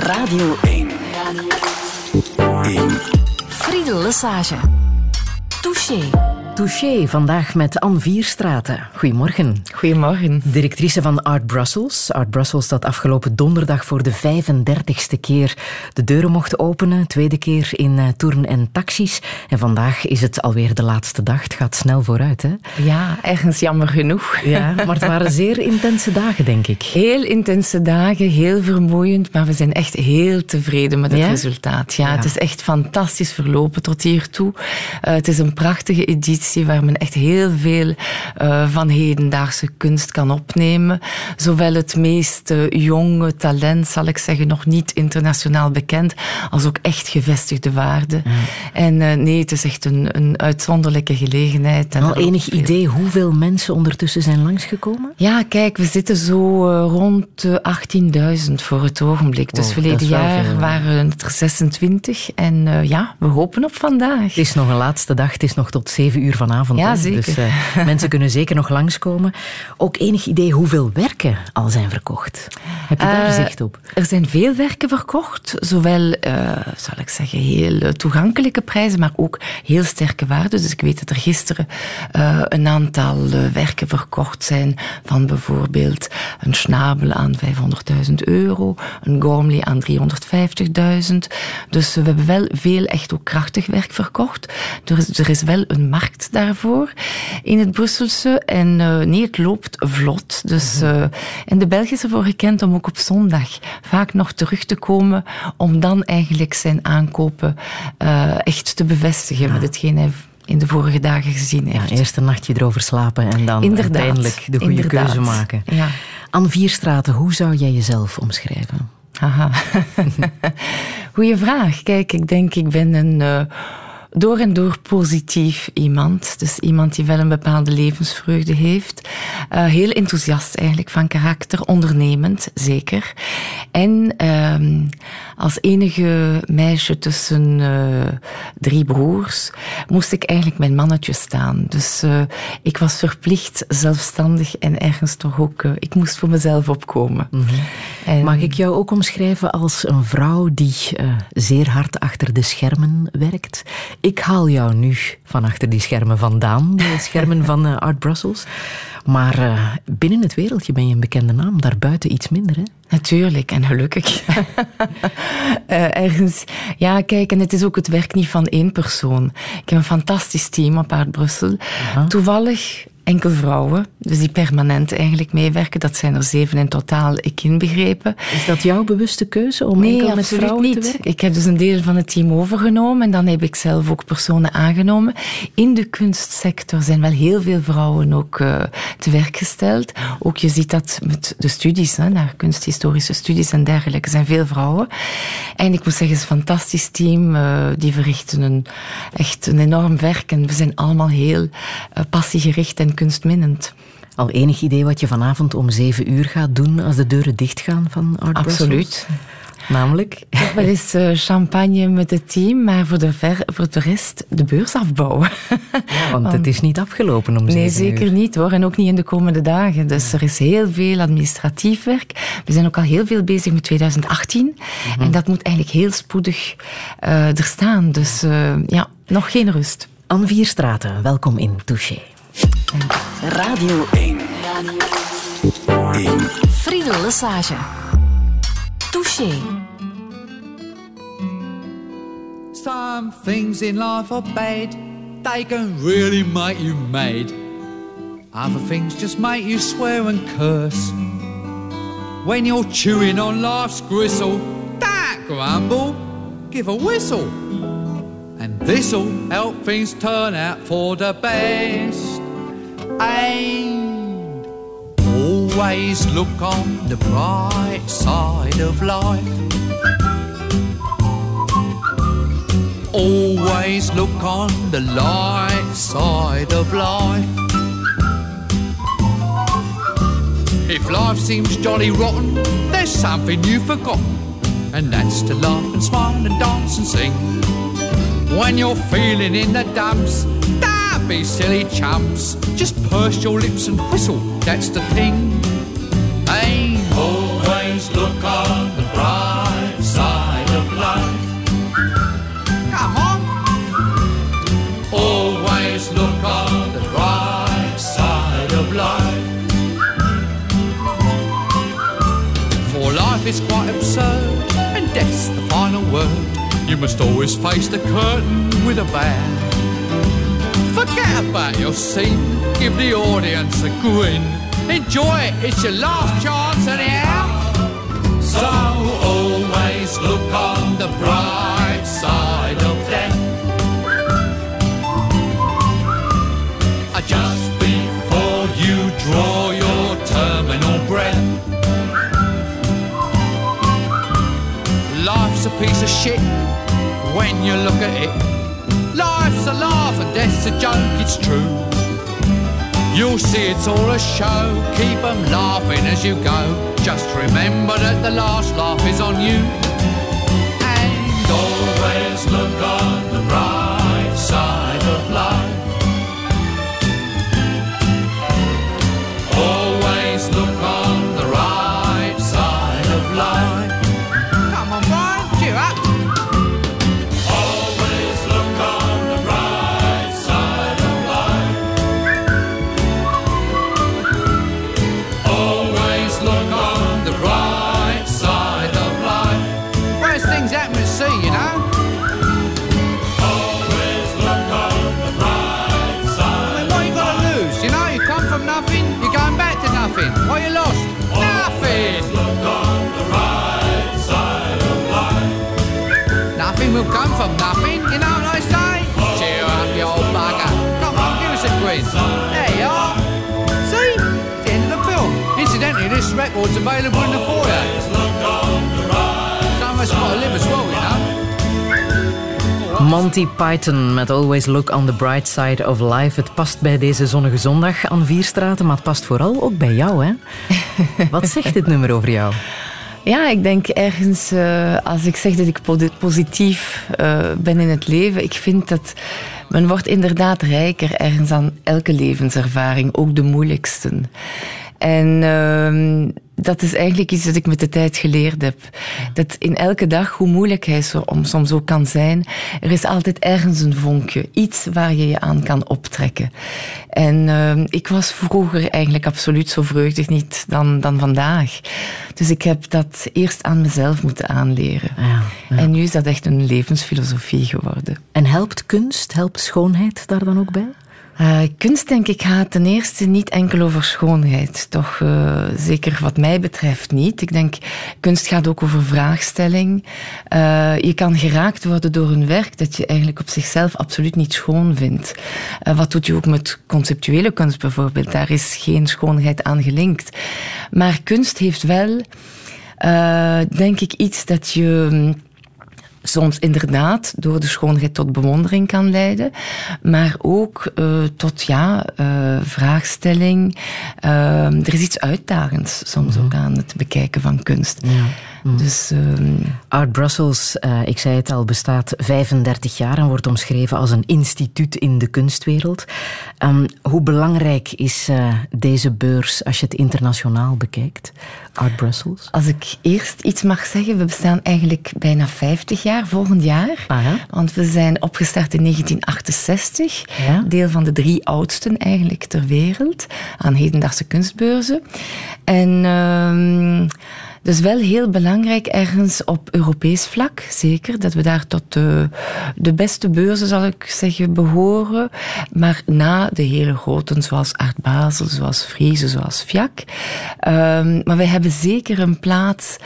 Radio 1. 1. Friedel Lesage. Touché. Touché, vandaag met Anne Vierstraten. Goedemorgen. Goedemorgen. Directrice van Art Brussels. Art Brussels dat afgelopen donderdag voor de 35ste keer de deuren mocht openen. Tweede keer in uh, Tourn en Taxis. En vandaag is het alweer de laatste dag. Het gaat snel vooruit, hè? Ja, ergens jammer genoeg. Ja, maar het waren zeer intense dagen, denk ik. Heel intense dagen, heel vermoeiend. Maar we zijn echt heel tevreden met het resultaat. Ja, het is echt fantastisch verlopen tot hiertoe. Uh, het is een prachtige editie waar men echt heel veel uh, van hedendaagse kunst kan opnemen. Zowel het meest uh, jonge talent, zal ik zeggen, nog niet internationaal bekend, als ook echt gevestigde waarden. Mm. En uh, nee, het is echt een, een uitzonderlijke gelegenheid. En Al enig veel... idee hoeveel mensen ondertussen zijn langsgekomen? Ja, kijk, we zitten zo rond 18.000 voor het ogenblik. Dus verleden jaar veel, waren het er 26. En ja, we hopen op vandaag. Het is nog een laatste dag, het is nog tot 7 uur vanavond. Ja, zeker. Dus uh, mensen kunnen zeker nog langskomen. Ook enig idee hoeveel werken al zijn verkocht? Heb je daar uh, zicht op? Er zijn veel werken verkocht. Zowel, uh, zal ik zeggen, heel toegankelijke prijzen, maar ook heel sterke waarden. Dus ik weet dat er gisteren een aantal werken verkocht zijn van bijvoorbeeld een schnabel aan 500.000 euro, een Gormley aan 350.000. Dus we hebben wel veel echt ook krachtig werk verkocht. Er is, er is wel een markt daarvoor in het Brusselse. En uh, nee, het loopt vlot. Dus, uh, en de Belgen is ervoor gekend om ook op zondag vaak nog terug te komen om dan eigenlijk zijn aankopen uh, echt te bevestigen ja. met hetgeen hij in de vorige dagen gezien heeft. Ja, eerst een nachtje erover slapen en dan Inderdaad. uiteindelijk de goede Inderdaad. keuze maken. Ja. Anne Vierstraten, hoe zou jij jezelf omschrijven? Haha. Goeie vraag. Kijk, ik denk ik ben een... Uh, door en door positief iemand. Dus iemand die wel een bepaalde levensvreugde heeft. Uh, heel enthousiast eigenlijk van karakter, ondernemend zeker. En uh, als enige meisje tussen uh, drie broers moest ik eigenlijk mijn mannetje staan. Dus uh, ik was verplicht zelfstandig en ergens toch ook, ik moest voor mezelf opkomen. Mm -hmm. en... Mag ik jou ook omschrijven als een vrouw die zeer hard achter de schermen werkt? Ik haal jou nu van achter die schermen vandaan, de schermen van uh, Art Brussels. Maar uh, binnen het wereldje ben je een bekende naam, daarbuiten iets minder, hè? Natuurlijk, en gelukkig. uh, ergens, ja, kijk, en het is ook het werk niet van één persoon. Ik heb een fantastisch team op Art Brussel. Toevallig enkel vrouwen, dus die permanent eigenlijk meewerken. Dat zijn er zeven in totaal, ik inbegrepen. Is dat jouw bewuste keuze om nee, enkel met vrouwen niet. te werken? Ik heb dus een deel van het team overgenomen en dan heb ik zelf ook personen aangenomen. In de kunstsector zijn wel heel veel vrouwen ook uh, te werk gesteld. Ook je ziet dat met de studies, hè, naar kunsthistorische studies en dergelijke, zijn veel vrouwen. En ik moet zeggen, het is een fantastisch team. Uh, die verrichten een, echt een enorm werk en we zijn allemaal heel uh, passiegericht en kunstminnend. Al enig idee wat je vanavond om zeven uur gaat doen als de deuren dichtgaan van Art Absoluut. Namelijk? Wel eens uh, champagne met het team, maar voor de, ver, voor de rest de beurs afbouwen. Ja, want het is niet afgelopen om Nee, zeven zeker uur. niet hoor. En ook niet in de komende dagen. Dus er is heel veel administratief werk. We zijn ook al heel veel bezig met 2018. Mm -hmm. En dat moet eigenlijk heel spoedig uh, er staan. Dus uh, ja, nog geen rust. Anne Vierstraten, welkom in Touché. Radio 1. Radio 1. Friedel Lesage. Touché. Some things in life are bad. They can really make you mad. Other things just make you swear and curse. When you're chewing on life's gristle, don't grumble, give a whistle. And this'll help things turn out for the best. And always look on the bright side of life. Always look on the light side of life. If life seems jolly rotten, there's something you've forgotten, and that's to laugh and smile and dance and sing. When you're feeling in the dumps, be silly chumps. Just purse your lips and whistle, that's the thing. Hey, always look on the bright side of life. Come on. Always look on the bright side of life. For life is quite absurd, and death's the final word. You must always face the curtain with a bow. Forget about your scene, give the audience a grin. Enjoy it, it's your last chance anyhow. So always look on the bright side of death. Uh, just before you draw your terminal breath. Life's a piece of shit when you look at it. Death's a joke, it's true. You'll see it's all a show, keep 'em laughing as you go. Just remember that the last laugh is on you. And always look on the bright Record's available in the foyer. Got to live as well, you know. Monty Python met Always Look on the Bright Side of Life. Het past bij deze zonnige zondag aan Vierstraten, maar het past vooral ook bij jou. Hè? Wat zegt dit nummer over jou? Ja, ik denk ergens, uh, als ik zeg dat ik positief uh, ben in het leven, ik vind dat men wordt inderdaad rijker ergens aan elke levenservaring, ook de moeilijkste. En uh, dat is eigenlijk iets dat ik met de tijd geleerd heb. Dat in elke dag, hoe moeilijk hij soms ook kan zijn, er is altijd ergens een vonkje. Iets waar je je aan kan optrekken. En uh, ik was vroeger eigenlijk absoluut zo vreugdig niet dan, dan vandaag. Dus ik heb dat eerst aan mezelf moeten aanleren. Ja, ja. En nu is dat echt een levensfilosofie geworden. En helpt kunst, helpt schoonheid daar dan ook bij? Uh, kunst, denk ik, gaat ten eerste niet enkel over schoonheid. Toch uh, zeker wat mij betreft niet. Ik denk, kunst gaat ook over vraagstelling. Uh, je kan geraakt worden door een werk dat je eigenlijk op zichzelf absoluut niet schoon vindt. wat doet je ook met conceptuele kunst bijvoorbeeld? Daar is geen schoonheid aan gelinkt. Maar kunst heeft wel, denk ik, iets dat je soms inderdaad door de schoonheid tot bewondering kan leiden, maar ook uh, tot ja, uh, vraagstelling. Uh, er is iets uitdagends soms mm -hmm. ook aan het bekijken van kunst. Ja. Mm. Dus, um... Art Brussels, uh, ik zei het al, bestaat 35 jaar en wordt omschreven als een instituut in de kunstwereld. Um, hoe belangrijk is uh, deze beurs als je het internationaal bekijkt? Art Brussels? Als ik eerst iets mag zeggen, we bestaan eigenlijk bijna 50 jaar volgend jaar. Aha. Want we zijn opgestart in 1968, ja? deel van de drie oudsten eigenlijk ter wereld aan hedendaagse kunstbeurzen. En... Uh, dus wel heel belangrijk ergens op Europees vlak, zeker. Dat we daar tot de, beste beurzen, zal ik zeggen, behoren. Maar na de hele grote, zoals Art Basel, zoals Friese, zoals Fiac. Um, maar wij hebben zeker een plaats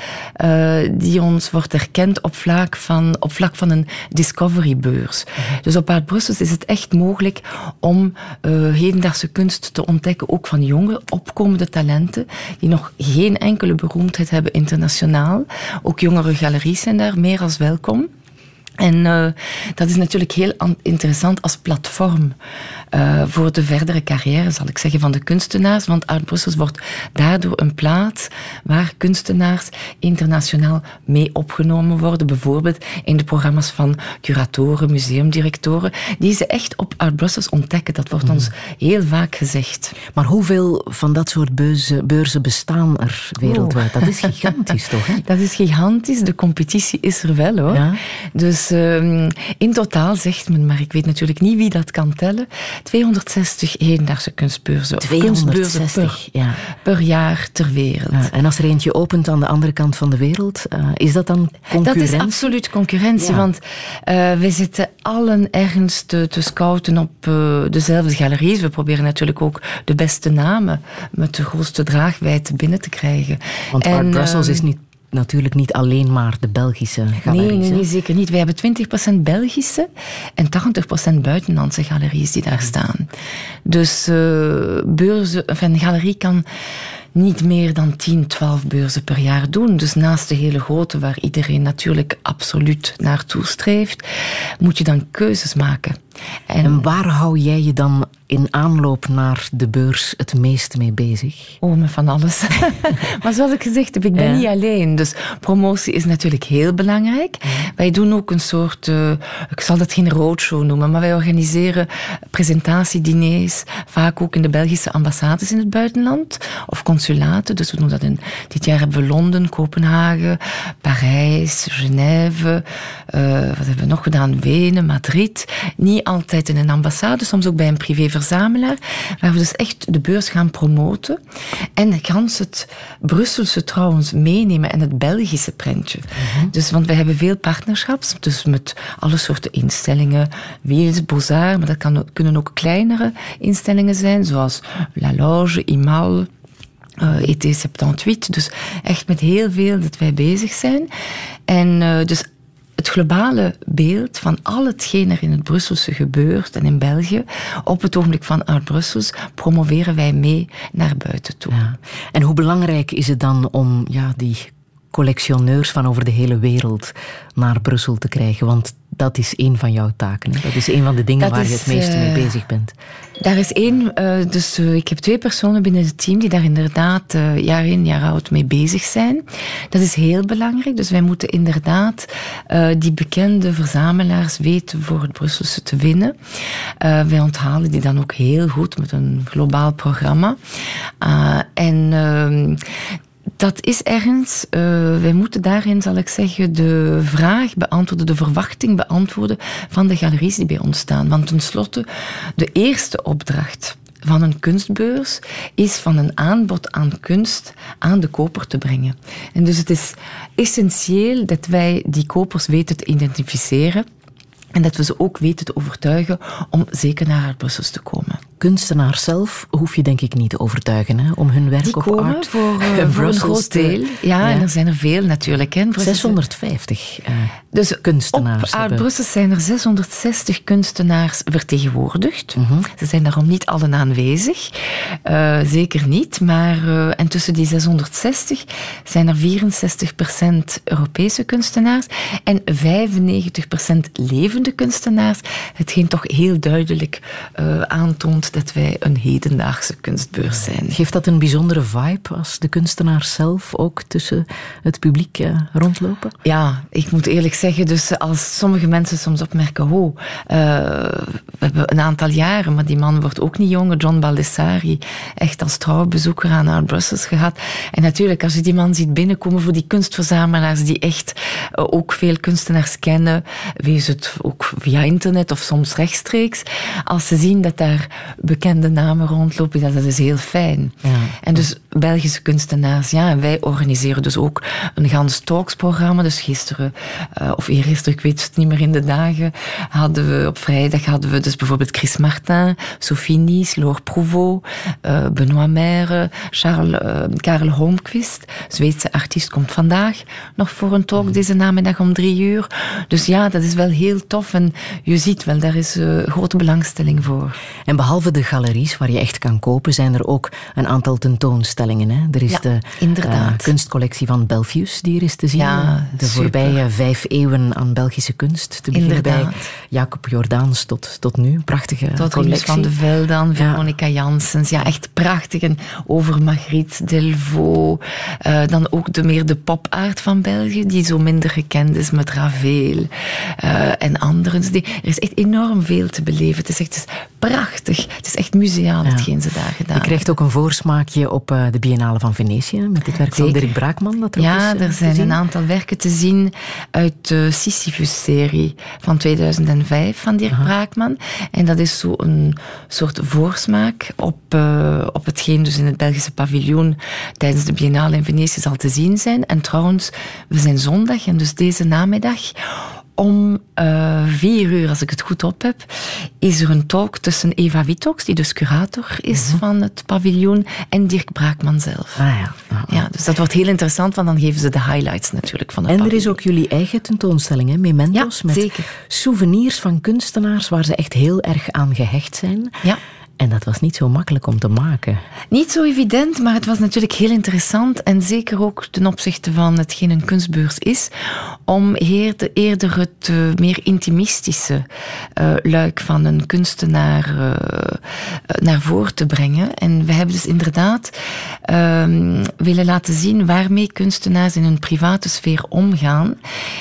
uh, die ons wordt erkend op vlak van, op vlak van een discoverybeurs. Dus op Art Brussels is het echt mogelijk om uh, hedendaagse kunst te ontdekken, ook van jonge opkomende talenten, die nog geen enkele beroemdheid hebben internationaal. Ook jongere galeries zijn daar meer als welkom. En uh, dat is natuurlijk heel interessant als platform uh, voor de verdere carrière, zal ik zeggen, van de kunstenaars. Want Art Brussels wordt daardoor een plaats waar kunstenaars internationaal mee opgenomen worden. Bijvoorbeeld in de programma's van curatoren, museumdirectoren, die ze echt op Art Brussels ontdekken. Dat wordt mm. ons heel vaak gezegd. Maar hoeveel van dat soort beurzen, beurzen bestaan er wereldwijd? Oh. Dat is gigantisch, toch? Hè? Dat is gigantisch. De competitie is er wel, hoor. Ja? Dus Dus ehm, in totaal zegt men, maar ik weet natuurlijk niet wie dat kan tellen, 260 hedendaagse kunstbeurzen. 260, per, ja. per jaar ter wereld. en als er eentje opent aan de andere kant van de wereld, uh, is dat dan concurrentie? Dat is absoluut concurrentie, want uh, we zitten allen ergens te, te scouten op uh, dezelfde galeries. We proberen natuurlijk ook de beste namen met de grootste draagwijdte binnen te krijgen. Want Art Brussels is niet natuurlijk niet alleen maar de Belgische galeries. Nee, nee, zeker niet. Wij hebben 20% Belgische en 80% buitenlandse galeries die daar staan. Dus uh, beurzen, of een galerie kan niet meer dan 10, 12 beurzen per jaar doen. Dus naast de hele grote, waar iedereen natuurlijk absoluut naartoe streeft, moet je dan keuzes maken. En, waar hou jij je dan in aanloop naar de beurs het meeste mee bezig? Oh, met van alles. maar zoals ik gezegd heb, ik ben niet alleen. Dus promotie is natuurlijk heel belangrijk. Wij doen ook een soort, uh, ik zal dat geen roadshow noemen, maar wij organiseren presentatiediners, vaak ook in de Belgische ambassades in het buitenland, of consulaten. Dus we doen dat in, dit jaar hebben we Londen, Kopenhagen, Parijs, Genève, uh, wat hebben we nog gedaan? Wenen, Madrid. Niet altijd in een ambassade, soms ook bij een privéverzamelaar, waar we dus echt de beurs gaan promoten. En gans het Brusselse trouwens meenemen en het Belgische prentje. Mhm. Dus, want we hebben veel partnerschaps, dus met alle soorten instellingen, Wiels, Beaux-Arts, maar dat kan, kunnen ook kleinere instellingen zijn, zoals La Loge, Imal, uh, ET78. Dus echt met heel veel dat wij bezig zijn. En uh, dus het globale beeld van al hetgeen er in het Brusselse gebeurt en in België, op het ogenblik van Art Brussels, promoveren wij mee naar buiten toe. En hoe belangrijk is het dan om ja, die collectioneurs van over de hele wereld naar Brussel te krijgen? Want dat is een van jouw taken. Hè? Dat is een van de dingen waar je het meeste mee eh, bezig bent. Daar is één, uh, dus uh, ik heb twee personen binnen het team die daar inderdaad jaar in, jaar uit mee bezig zijn. Dat is heel belangrijk. Dus wij moeten inderdaad die bekende verzamelaars weten voor het Brusselse te winnen. wij onthalen die dan ook heel goed met een globaal programma. en ehm, dat is ergens, uh, wij moeten daarin, zal ik zeggen, de vraag beantwoorden, de verwachting beantwoorden van de galeries die bij ons staan. Want tenslotte, de eerste opdracht van een kunstbeurs is van een aanbod aan kunst aan de koper te brengen. En dus het is essentieel dat wij die kopers weten te identificeren en dat we ze ook weten te overtuigen om zeker naar het Brussels te komen. Kunstenaars zelf hoef je denk ik niet te overtuigen hè, om hun werk Die op komen art voor, uh, voor een groot deel. Ja, en er zijn er veel natuurlijk. Hè. 650 uh, dus kunstenaars. Op Art Brussels zijn er 660 kunstenaars vertegenwoordigd. Mm -hmm. Ze zijn daarom niet allen aanwezig. Uh, zeker niet. Maar, en tussen die 660 zijn er 64% Europese kunstenaars en 95% levende kunstenaars. Hetgeen toch heel duidelijk uh, aantoont dat wij een hedendaagse kunstbeurs zijn. Geeft dat een bijzondere vibe als de kunstenaars zelf ook tussen het publiek uh, rondlopen? Ja, ik moet eerlijk zeggen, dus als sommige mensen soms opmerken, oh, uh, we hebben een aantal jaren, maar die man wordt ook niet jonger, John Baldessari, echt als trouwbezoeker aan Art Brussels gehad. En natuurlijk, als je die man ziet binnenkomen voor die kunstverzamelaars die echt ook veel kunstenaars kennen, wees het ook via internet of soms rechtstreeks, als ze zien dat daar bekende namen rondlopen, dat, dat is heel fijn. Ja. En dus Belgische kunstenaars, ja, en wij organiseren dus ook een gans talksprogramma. Dus gisteren, uh, of eergisteren, ik weet het niet meer in de dagen, hadden we op vrijdag hadden we dus bijvoorbeeld Chris Martin, Sophie Nies, Laure Prouveau, uh, Benoît Maire, Charles, uh, Karel Holmquist, Zweedse artiest, komt vandaag nog voor een talk deze namiddag om drie uur. Dus ja, dat is wel heel tof en je ziet wel, daar is grote belangstelling voor. En behalve de galeries waar je echt kan kopen, zijn er ook een aantal tentoonstellingen. Hè? Er is ja, de uh, kunstcollectie van Belfius, die er is te zien. Ja, de super. voorbije vijf eeuwen aan Belgische kunst. Te beginnen bij Jacob Jordaans tot, tot nu. Prachtige tot collectie. van de Veldan, Veronica ja. Janssens. Ja, echt prachtig. En over Margriet Delvaux. Uh, dan ook de, meer de popaart van België, die zo minder gekend is met Ravel uh, en anderen. Dus die, er is echt enorm veel te beleven. Het is echt het is prachtig. Het is echt museaal, ja. hetgeen ze daar gedaan Je krijgt ook een voorsmaakje op uh, de Biennale van Venetië met het werk van Dirk Braakman. Dat er ja, is, er zijn een aantal werken te zien uit de Sisyphus-serie van 2005 van Dirk Braakman. En dat is zo een soort voorsmaak op, uh, op hetgeen dus in het Belgische paviljoen tijdens de Biennale in Venetië zal te zien zijn. En trouwens, we zijn zondag en dus deze namiddag om uh, vier uur, als ik het goed op heb, is er een talk tussen Eva Witox, die dus curator is mhm. van het paviljoen, en Dirk Braakman zelf. Ah, ja. ja. Dus dat wordt heel interessant, want dan geven ze de highlights natuurlijk van het En er is ook jullie eigen tentoonstelling, hè? Mementos, ja, met zeker. souvenirs van kunstenaars waar ze echt heel erg aan gehecht zijn. Ja. En dat was niet zo makkelijk om te maken. Niet zo evident, maar het was natuurlijk heel interessant. En zeker ook ten opzichte van hetgeen een kunstbeurs is. Om eerder het uh, meer intimistische uh, luik van een kunstenaar uh, naar voren te brengen. En we hebben dus inderdaad ehm, willen laten zien waarmee kunstenaars in hun private sfeer omgaan.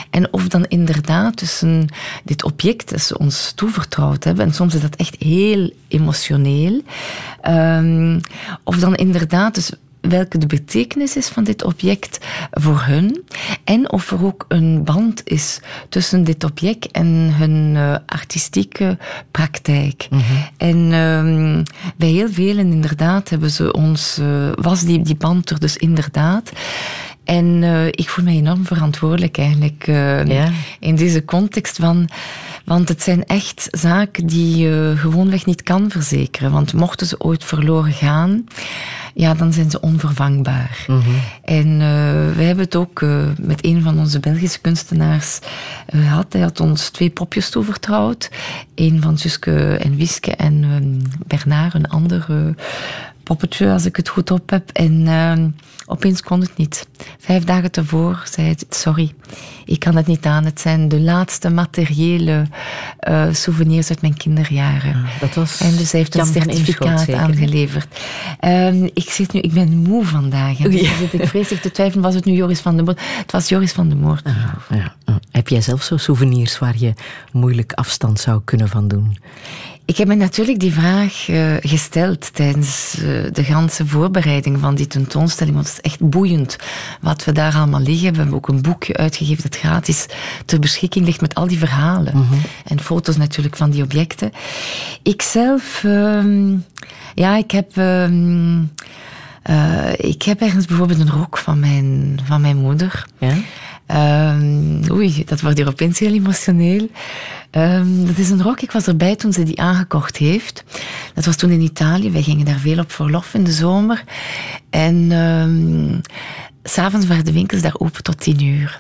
En of dan inderdaad tussen dit object dat ze ons toevertrouwd hebben. En soms is dat echt heel emotioneel Um, of dan inderdaad, dus welke de betekenis is van dit object voor hun. En of er ook een band is tussen dit object en hun uh, artistieke praktijk. Mm -hmm. En um, bij heel velen inderdaad hebben ze ons, uh, was die, die band er dus inderdaad. En uh, ik voel me enorm verantwoordelijk eigenlijk ja. in deze context van want het zijn echt zaken die je gewoonweg niet kan verzekeren. Want mochten ze ooit verloren gaan, ja, dan zijn ze onvervangbaar. Mm -hmm. En uh, wij hebben het ook met een van onze Belgische kunstenaars gehad. Hij had ons twee popjes toevertrouwd. Een van Suske en Wiske en Bernard, een andere poppetje, als ik het goed op heb. En uh, opeens kon het niet. Vijf dagen tevoren zei hij, sorry, ik kan het niet aan. Het zijn de laatste materiële uh, souvenirs uit mijn kinderjaren. Ja, dat was en dus hij heeft een certificaat aangeleverd. Uh, ik, zit nu, ik ben moe vandaag. En dus ik vreselijk te twijfelen, was het nu Joris van de Moord? Het was Joris van de Moord. Ah, ja. Heb jij zelf zo souvenirs waar je moeilijk afstand zou kunnen van doen? Ik heb me natuurlijk die vraag uh, gesteld tijdens uh, de ganse voorbereiding van die tentoonstelling. Want het is echt boeiend wat we daar allemaal liggen. We hebben ook een boekje uitgegeven dat gratis ter beschikking ligt met al die verhalen. Mm -hmm. En foto's natuurlijk van die objecten. Ik zelf, uh, ja, ik heb. Uh, ik heb ergens bijvoorbeeld een rok van mijn, van mijn moeder. Ja? Um, oei, dat wordt hier opeens heel emotioneel. Um, dat is een rok, ik was erbij toen ze die aangekocht heeft. Dat was toen in Italië. Wij gingen daar veel op verlof in de zomer. En um, s'avonds waren de winkels daar open tot tien uur.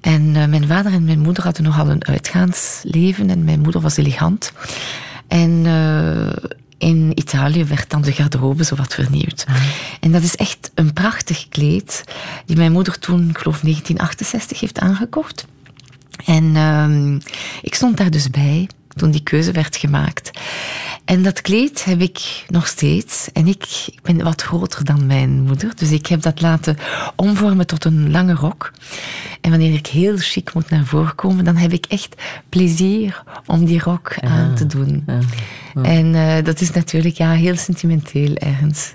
En uh, mijn vader en mijn moeder hadden nogal een uitgaansleven. En mijn moeder was elegant. En uh, in Italië werd dan de garderobe zo wat vernieuwd. Ah. En dat is echt een prachtig kleed die mijn moeder toen, ik geloof 1968, heeft aangekocht. En um, ik stond daar dus bij toen die keuze werd gemaakt. En dat kleed heb ik nog steeds. En ik, ik ben wat groter dan mijn moeder. Dus ik heb dat laten omvormen tot een lange rok. En wanneer ik heel chic moet naar voren komen, dan heb ik echt plezier om die rok Ja, aan te doen. ja, ja. En uh, dat is natuurlijk ja, heel sentimenteel ergens.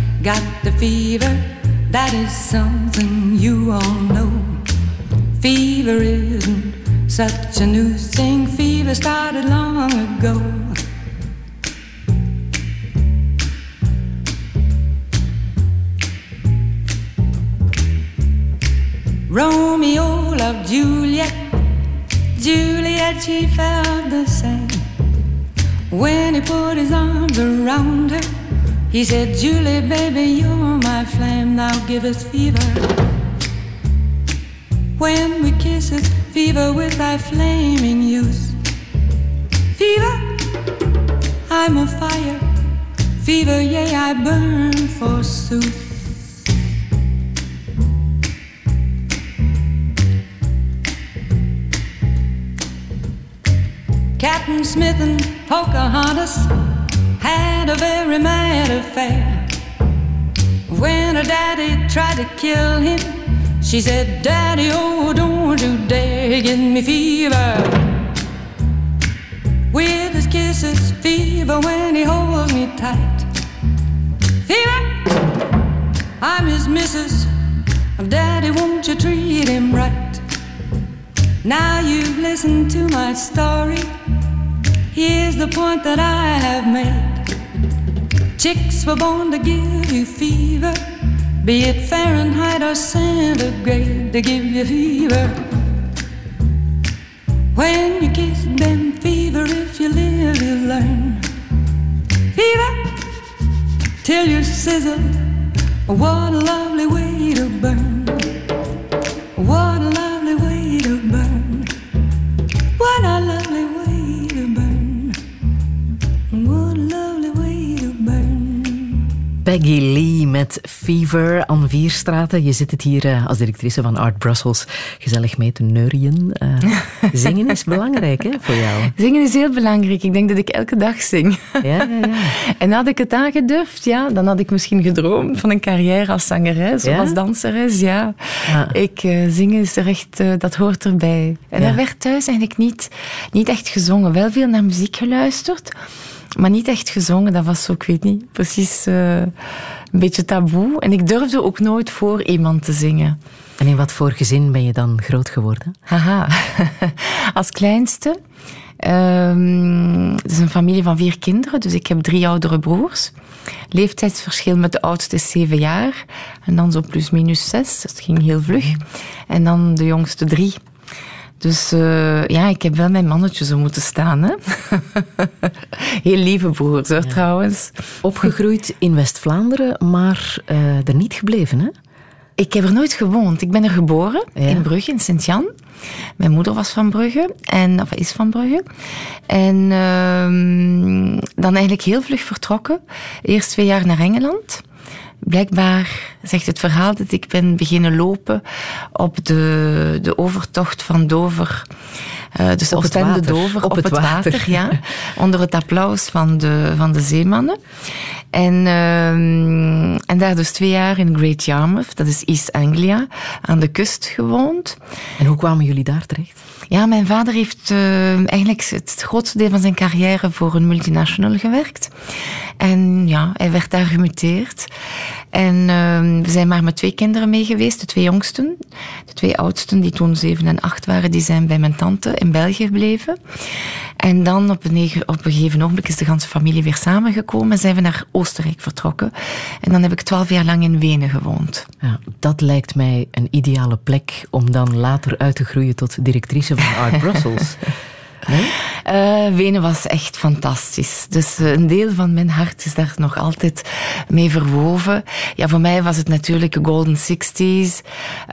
got the fever. That is something you all know. Fever isn't such a new thing. Fever started long ago. Romeo loved Juliet. Juliet, she felt the same. When he put his arms around her, he said, Julie, baby, you're my flame. Now give us fever. When we kiss it, fever with thy flaming youth. Fever, I'm a fire. Fever, yea, I burn forsooth. Captain Smith and Pocahontas had a very mad affair. When her daddy tried to kill him, she said, Daddy, oh, don't you dare give me fever. With his kisses, fever when he holds me tight. Fever, I'm his missus. Daddy, won't you treat him right? Now you've listened to my story. Here's the point that I have made. Chicks were born to give you fever, be it Fahrenheit or centigrade, to give you fever. When you kiss them, fever, if you live, you learn. Fever, till you sizzle. What a lovely way to burn. What a lovely Peggy Lee met Fever aan Vierstraten. Je zit het hier uh, als directrice van Art Brussels gezellig mee te neurien. Uh, zingen is belangrijk hè, voor jou. Zingen is heel belangrijk. Ik denk dat ik elke dag zing. Ja, ja, ja. En had ik het aangedurfd, ja, dan had ik misschien gedroomd van een carrière als zangeres Ja? of als danseres. Ja. Ja. Ik, uh, zingen is er echt, dat hoort erbij. En Ja. er werd thuis eigenlijk niet, niet echt gezongen. Wel veel naar muziek geluisterd, maar niet echt gezongen. Dat was zo, ik weet niet, precies uh, een beetje taboe. En ik durfde ook nooit voor iemand te zingen. En in wat voor gezin ben je dan groot geworden? Haha, als kleinste. Um, het is een familie van vier kinderen, dus ik heb drie oudere broers. Leeftijdsverschil met de oudste is zeven jaar. En dan zo plus minus zes, dus het ging heel vlug. En dan de jongste drie. Dus uh, ja, ik heb wel mijn mannetje zo moeten staan. Hè? heel lieve broers, hoor, ja. trouwens. Opgegroeid in West-Vlaanderen, maar uh, er niet gebleven, hè? Ik heb er nooit gewoond. Ik ben er geboren, ja. in Brugge, in Sint-Jan. Mijn moeder was van Brugge, en, of is van Brugge. En uh, dan eigenlijk heel vlug vertrokken. Eerst twee jaar naar Engeland. Blijkbaar zegt het verhaal dat ik ben beginnen lopen op de, de overtocht van Dover. Uh, dus op het Dover, op, op het, het water, water ja. onder het applaus van de, van de zeemannen. En, uh, en daar dus twee jaar in Great Yarmouth, dat is East Anglia, aan de kust gewoond. En hoe kwamen jullie daar terecht? Ja, mijn vader heeft uh, eigenlijk het grootste deel van zijn carrière voor een multinational gewerkt. En ja, hij werd daar gemuteerd. En uh, we zijn maar met twee kinderen mee geweest, de twee jongsten. De twee oudsten, die toen zeven en acht waren, die zijn bij mijn tante in België gebleven. En dan op een, op een gegeven ogenblik is de ganse familie weer samengekomen en zijn we naar Oostenrijk vertrokken. En dan heb ik twaalf jaar lang in Wenen gewoond. Ja, dat lijkt mij een ideale plek om dan later uit te groeien tot directrice van Art Brussels. Nee? Uh, Wenen was echt fantastisch. Dus uh, een deel van mijn hart is daar nog altijd mee verwoven. Ja, voor mij was het natuurlijk de Golden Sixties.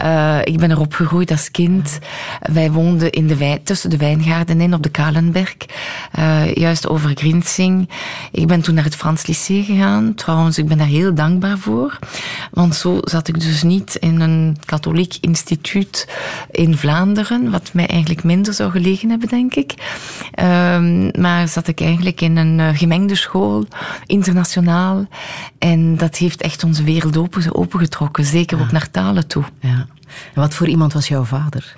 Uh, ik ben er opgegroeid als kind. Wij woonden in de wijn, tussen de wijngaarden in op de Kalenberg. juist over Grinsing. Ik ben toen naar het Frans Lycée gegaan. Trouwens, ik ben daar heel dankbaar voor. Want zo zat ik dus niet in een katholiek instituut in Vlaanderen. Wat mij eigenlijk minder zou gelegen hebben, denk ik. Um, maar zat ik eigenlijk in een uh, gemengde school, internationaal. En dat heeft echt onze wereld open, opengetrokken, zeker ja. ook naar talen toe. Ja. En wat voor iemand was jouw vader?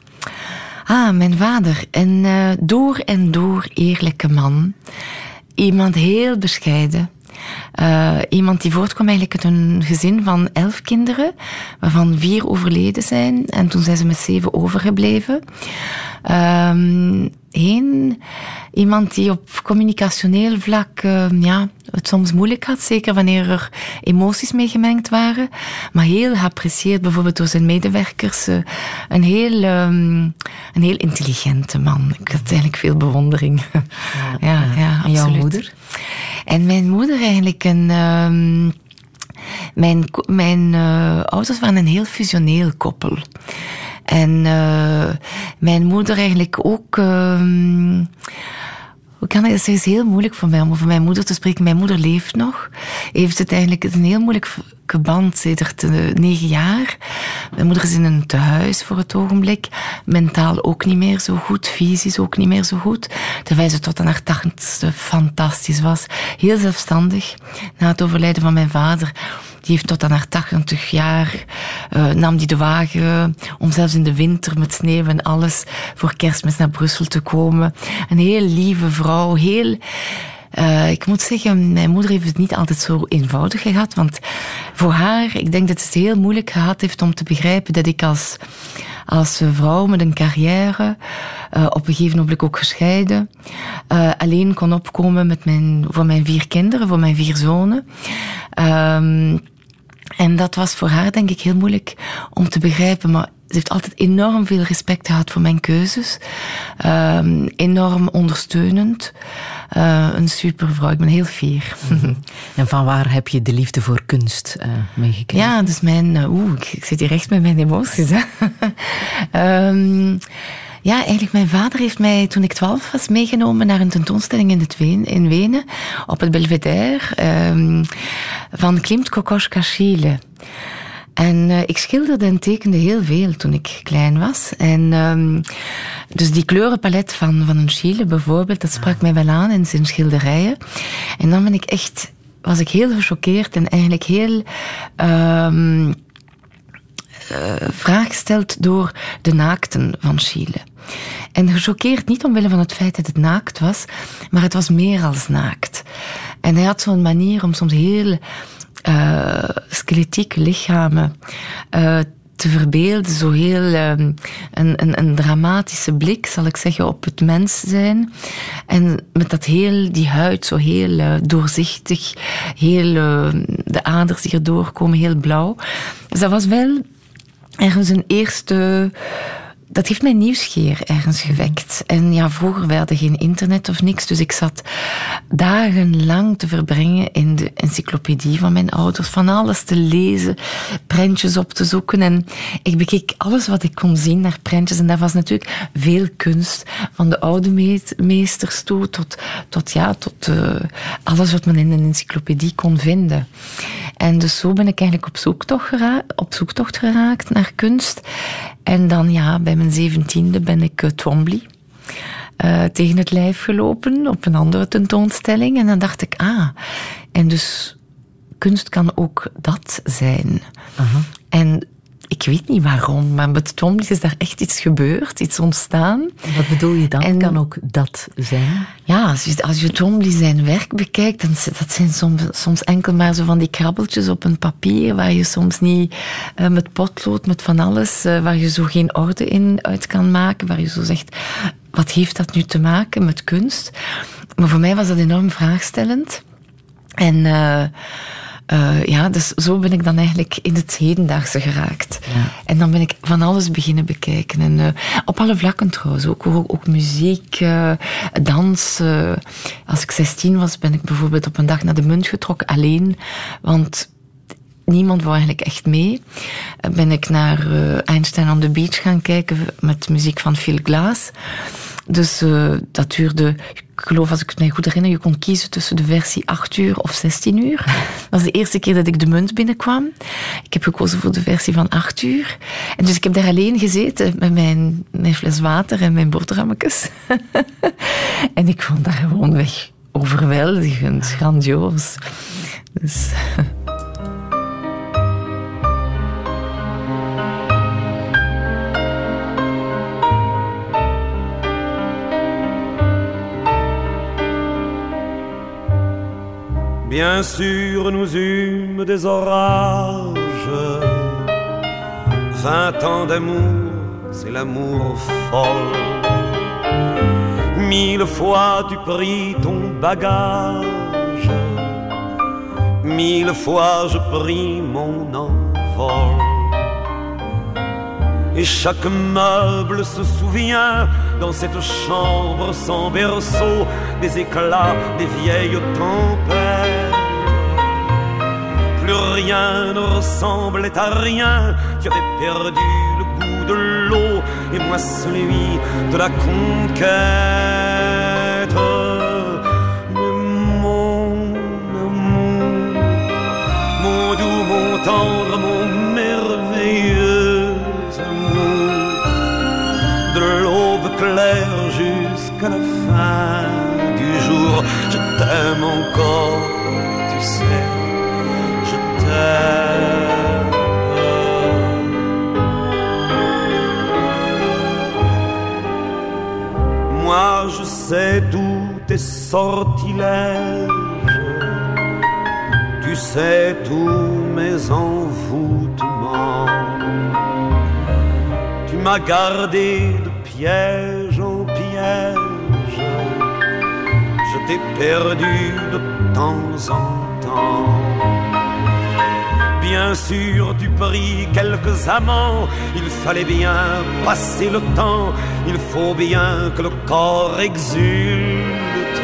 Ah, mijn vader. Een uh, door en door eerlijke man. Iemand heel bescheiden. Uh, iemand die voortkwam eigenlijk uit een gezin van elf kinderen, waarvan vier overleden zijn. En toen zijn ze met zeven overgebleven. Um, heen. Iemand die op communicationeel vlak uh, ja, het soms moeilijk had, zeker wanneer er emoties mee gemengd waren. Maar heel geapprecieerd bijvoorbeeld door zijn medewerkers. Uh, een, heel, um, een heel intelligente man. Ik had eigenlijk veel bewondering. Ja, ja, ja, en jouw moeder? En mijn moeder eigenlijk een... Um, mijn mijn uh, ouders waren een heel fusioneel koppel. En uh, mijn moeder eigenlijk ook. Uh, hoe kan ik, het is heel moeilijk voor mij om over mijn moeder te spreken. Mijn moeder leeft nog. Heeft het eigenlijk het is een heel moeilijk band sedert negen jaar. Mijn moeder is in een tehuis voor het ogenblik. Mentaal ook niet meer zo goed. Fysisch ook niet meer zo goed. Terwijl ze tot aan haar tachtigste fantastisch was. Heel zelfstandig. Na het overlijden van mijn vader die heeft tot aan haar 80 jaar, uh, nam die de wagen om zelfs in de winter met sneeuw en alles voor kerstmis naar Brussel te komen. Een heel lieve vrouw, heel... Uh, ik moet zeggen, mijn moeder heeft het niet altijd zo eenvoudig gehad. Want voor haar, ik denk dat het heel moeilijk gehad heeft om te begrijpen dat ik als, als vrouw met een carrière, uh, op een gegeven moment ook gescheiden, uh, alleen kon opkomen met mijn, voor mijn vier kinderen, voor mijn vier zonen. Um, en dat was voor haar denk ik heel moeilijk om te begrijpen. Maar ze heeft altijd enorm veel respect gehad voor mijn keuzes. Um, enorm ondersteunend. Uh, een super vrouw. Ik ben heel fier. En van waar heb je de liefde voor kunst uh, meegekregen? Ja, dus mijn... Uh, Oeh, ik, ik, zit hier echt met mijn emoties. Hè. um, ja, eigenlijk mijn vader heeft mij toen ik twaalf was meegenomen naar een tentoonstelling in, het Ween, in Wenen op het Belvedere um, van Klimt Kokoschka Schiele. En uh, ik schilderde en tekende heel veel toen ik klein was. En um, dus die kleurenpalet van, van een Schiele bijvoorbeeld, dat sprak mij wel aan in zijn schilderijen. En dan ben ik echt, was ik heel gechoqueerd en eigenlijk heel... Um, uh, vraag gesteld door de naakten van Chile. En gechoqueerd niet omwille van het feit dat het naakt was, maar het was meer als naakt. En hij had zo'n manier om soms heel uh, skeletieke lichamen uh, te verbeelden, zo heel um, een, een, een, dramatische blik, zal ik zeggen, op het mens zijn. En met dat heel, die huid zo heel uh, doorzichtig, heel de aders die erdoor komen, heel blauw. Dus dat was wel ergens een eerste dat heeft mijn nieuwsgeer ergens gewekt. En ja, vroeger werden geen internet of niks, dus ik zat dagenlang te verbrengen in de encyclopedie van mijn ouders, van alles te lezen, prentjes op te zoeken. En ik bekeek alles wat ik kon zien naar prentjes. En dat was natuurlijk veel kunst, van de oude meesters toe tot, tot, ja, tot uh, alles wat men in een encyclopedie kon vinden. En dus zo ben ik eigenlijk op zoektocht, gera op zoektocht geraakt naar kunst. En dan ja, bij mijn zeventiende ben ik uh, Twombly uh, tegen het lijf gelopen op een andere tentoonstelling. En dan dacht ik, ah, en dus kunst kan ook dat zijn. Uh -huh. En ik weet niet waarom, maar met Tom is daar echt iets gebeurd, iets ontstaan. Wat bedoel je dan? En, kan ook dat zijn? Ja, als je, als je zijn werk bekijkt, dan dat zijn soms, soms enkel maar zo van die krabbeltjes op een papier, waar je soms niet uh, met potlood, met van alles, uh, waar je zo geen orde in uit kan maken, waar je zo zegt, wat heeft dat nu te maken met kunst? Maar voor mij was dat enorm vraagstellend. En... Uh, uh, ja, dus zo ben ik dan eigenlijk in het hedendaagse geraakt. Ja. En dan ben ik van alles beginnen bekijken. En uh, op alle vlakken trouwens. Ook, ook, ook muziek, uh, dans. als ik 16 was, ben ik bijvoorbeeld op een dag naar de munt getrokken, alleen. Want niemand wou eigenlijk echt mee. Ben ik naar Einstein on the Beach gaan kijken met muziek van Phil Glass. Dus uh, dat duurde, ik geloof als ik het mij goed herinner, je kon kiezen tussen de versie 8 uur of 16 uur. Dat was de eerste keer dat ik de munt binnenkwam. Ik heb gekozen voor de versie van 8 uur. En dus ik heb daar alleen gezeten met mijn, mijn fles water en mijn boterhammetjes. en ik vond dat gewoon weg overweldigend, grandioos. Dus... Bien sûr, nous eûmes des orages. Vingt ans d'amour, c'est l'amour folle. Mille fois tu pris ton bagage. Mille fois je pris mon envol. Et chaque meuble se souvient dans cette chambre sans berceau des éclats des vieilles tempêtes. Rien ne ressemblait à rien, tu avais perdu le goût de l'eau et moi celui de la conquête. Mais mon amour, mon doux, mon tendre, mon merveilleux amour, de l'aube claire jusqu'à la fin du jour, je t'aime encore, tu sais, Moi je sais tous tes sortilèges, tu sais tous mes envoûtements. Tu m'as gardé de piège en piège, je t'ai perdu de temps en temps. Bien sûr, tu pris quelques amants, il fallait bien passer le temps, il faut bien que le corps exulte.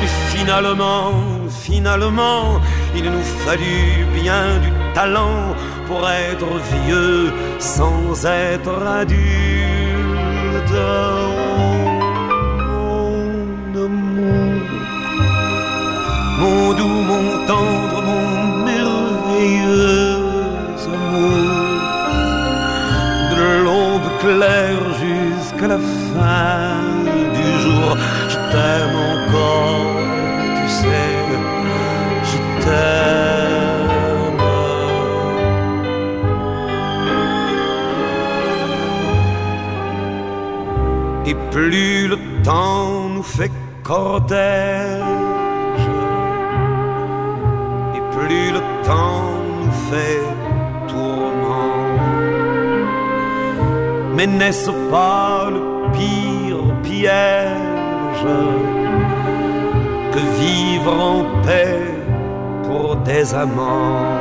Mais finalement, finalement, il nous fallut bien du talent pour être vieux sans être adulte. Doux, mon tendre, jusqu'à la fin du jour, je t'aime encore, tu sais, je t'aime. Et plus le temps nous fait cortège, et plus le temps nous fait Mais n'est-ce pas le pire piège que vivre en paix pour des amants?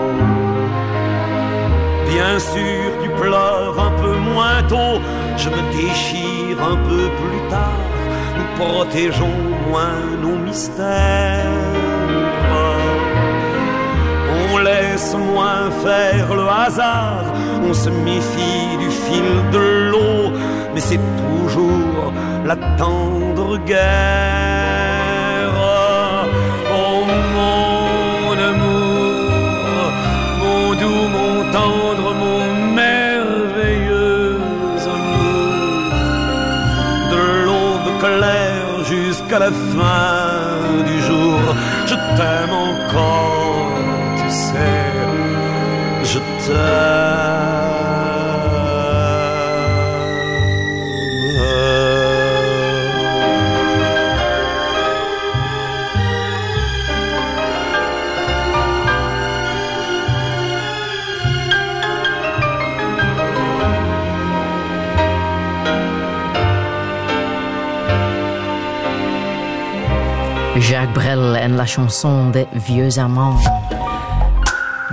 Bien sûr, tu pleures un peu moins tôt, je me déchire un peu plus tard, nous protégeons moins nos mystères. On laisse moins faire le hasard, on se méfie du fil de l'eau, mais c'est toujours la tendre guerre. Oh mon amour, mon doux, mon tendre, mon merveilleux amour, de l'aube claire jusqu'à la fin du jour, je t'aime encore, tu sais, je t'aime. La Chanson des Vieux Amants.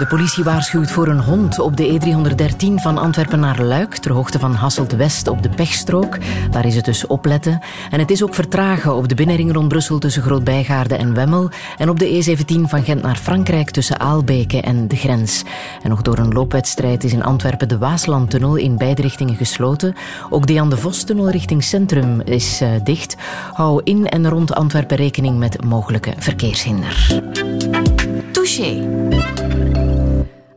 De politie waarschuwt voor een hond op de E313 van Antwerpen naar Luik, ter hoogte van Hasselt-West op de pechstrook. Daar is het dus opletten. En het is ook vertragen op de binnenring rond Brussel tussen Groot-Bijgaarde en Wemmel en op de E17 van Gent naar Frankrijk tussen Aalbeke en de grens. En nog door een loopwedstrijd is in Antwerpen de Waaslandtunnel in beide richtingen gesloten. Ook de Jan de Vos-tunnel richting centrum is uh, dicht. Hou in en rond Antwerpen rekening met mogelijke verkeershinder. Touché.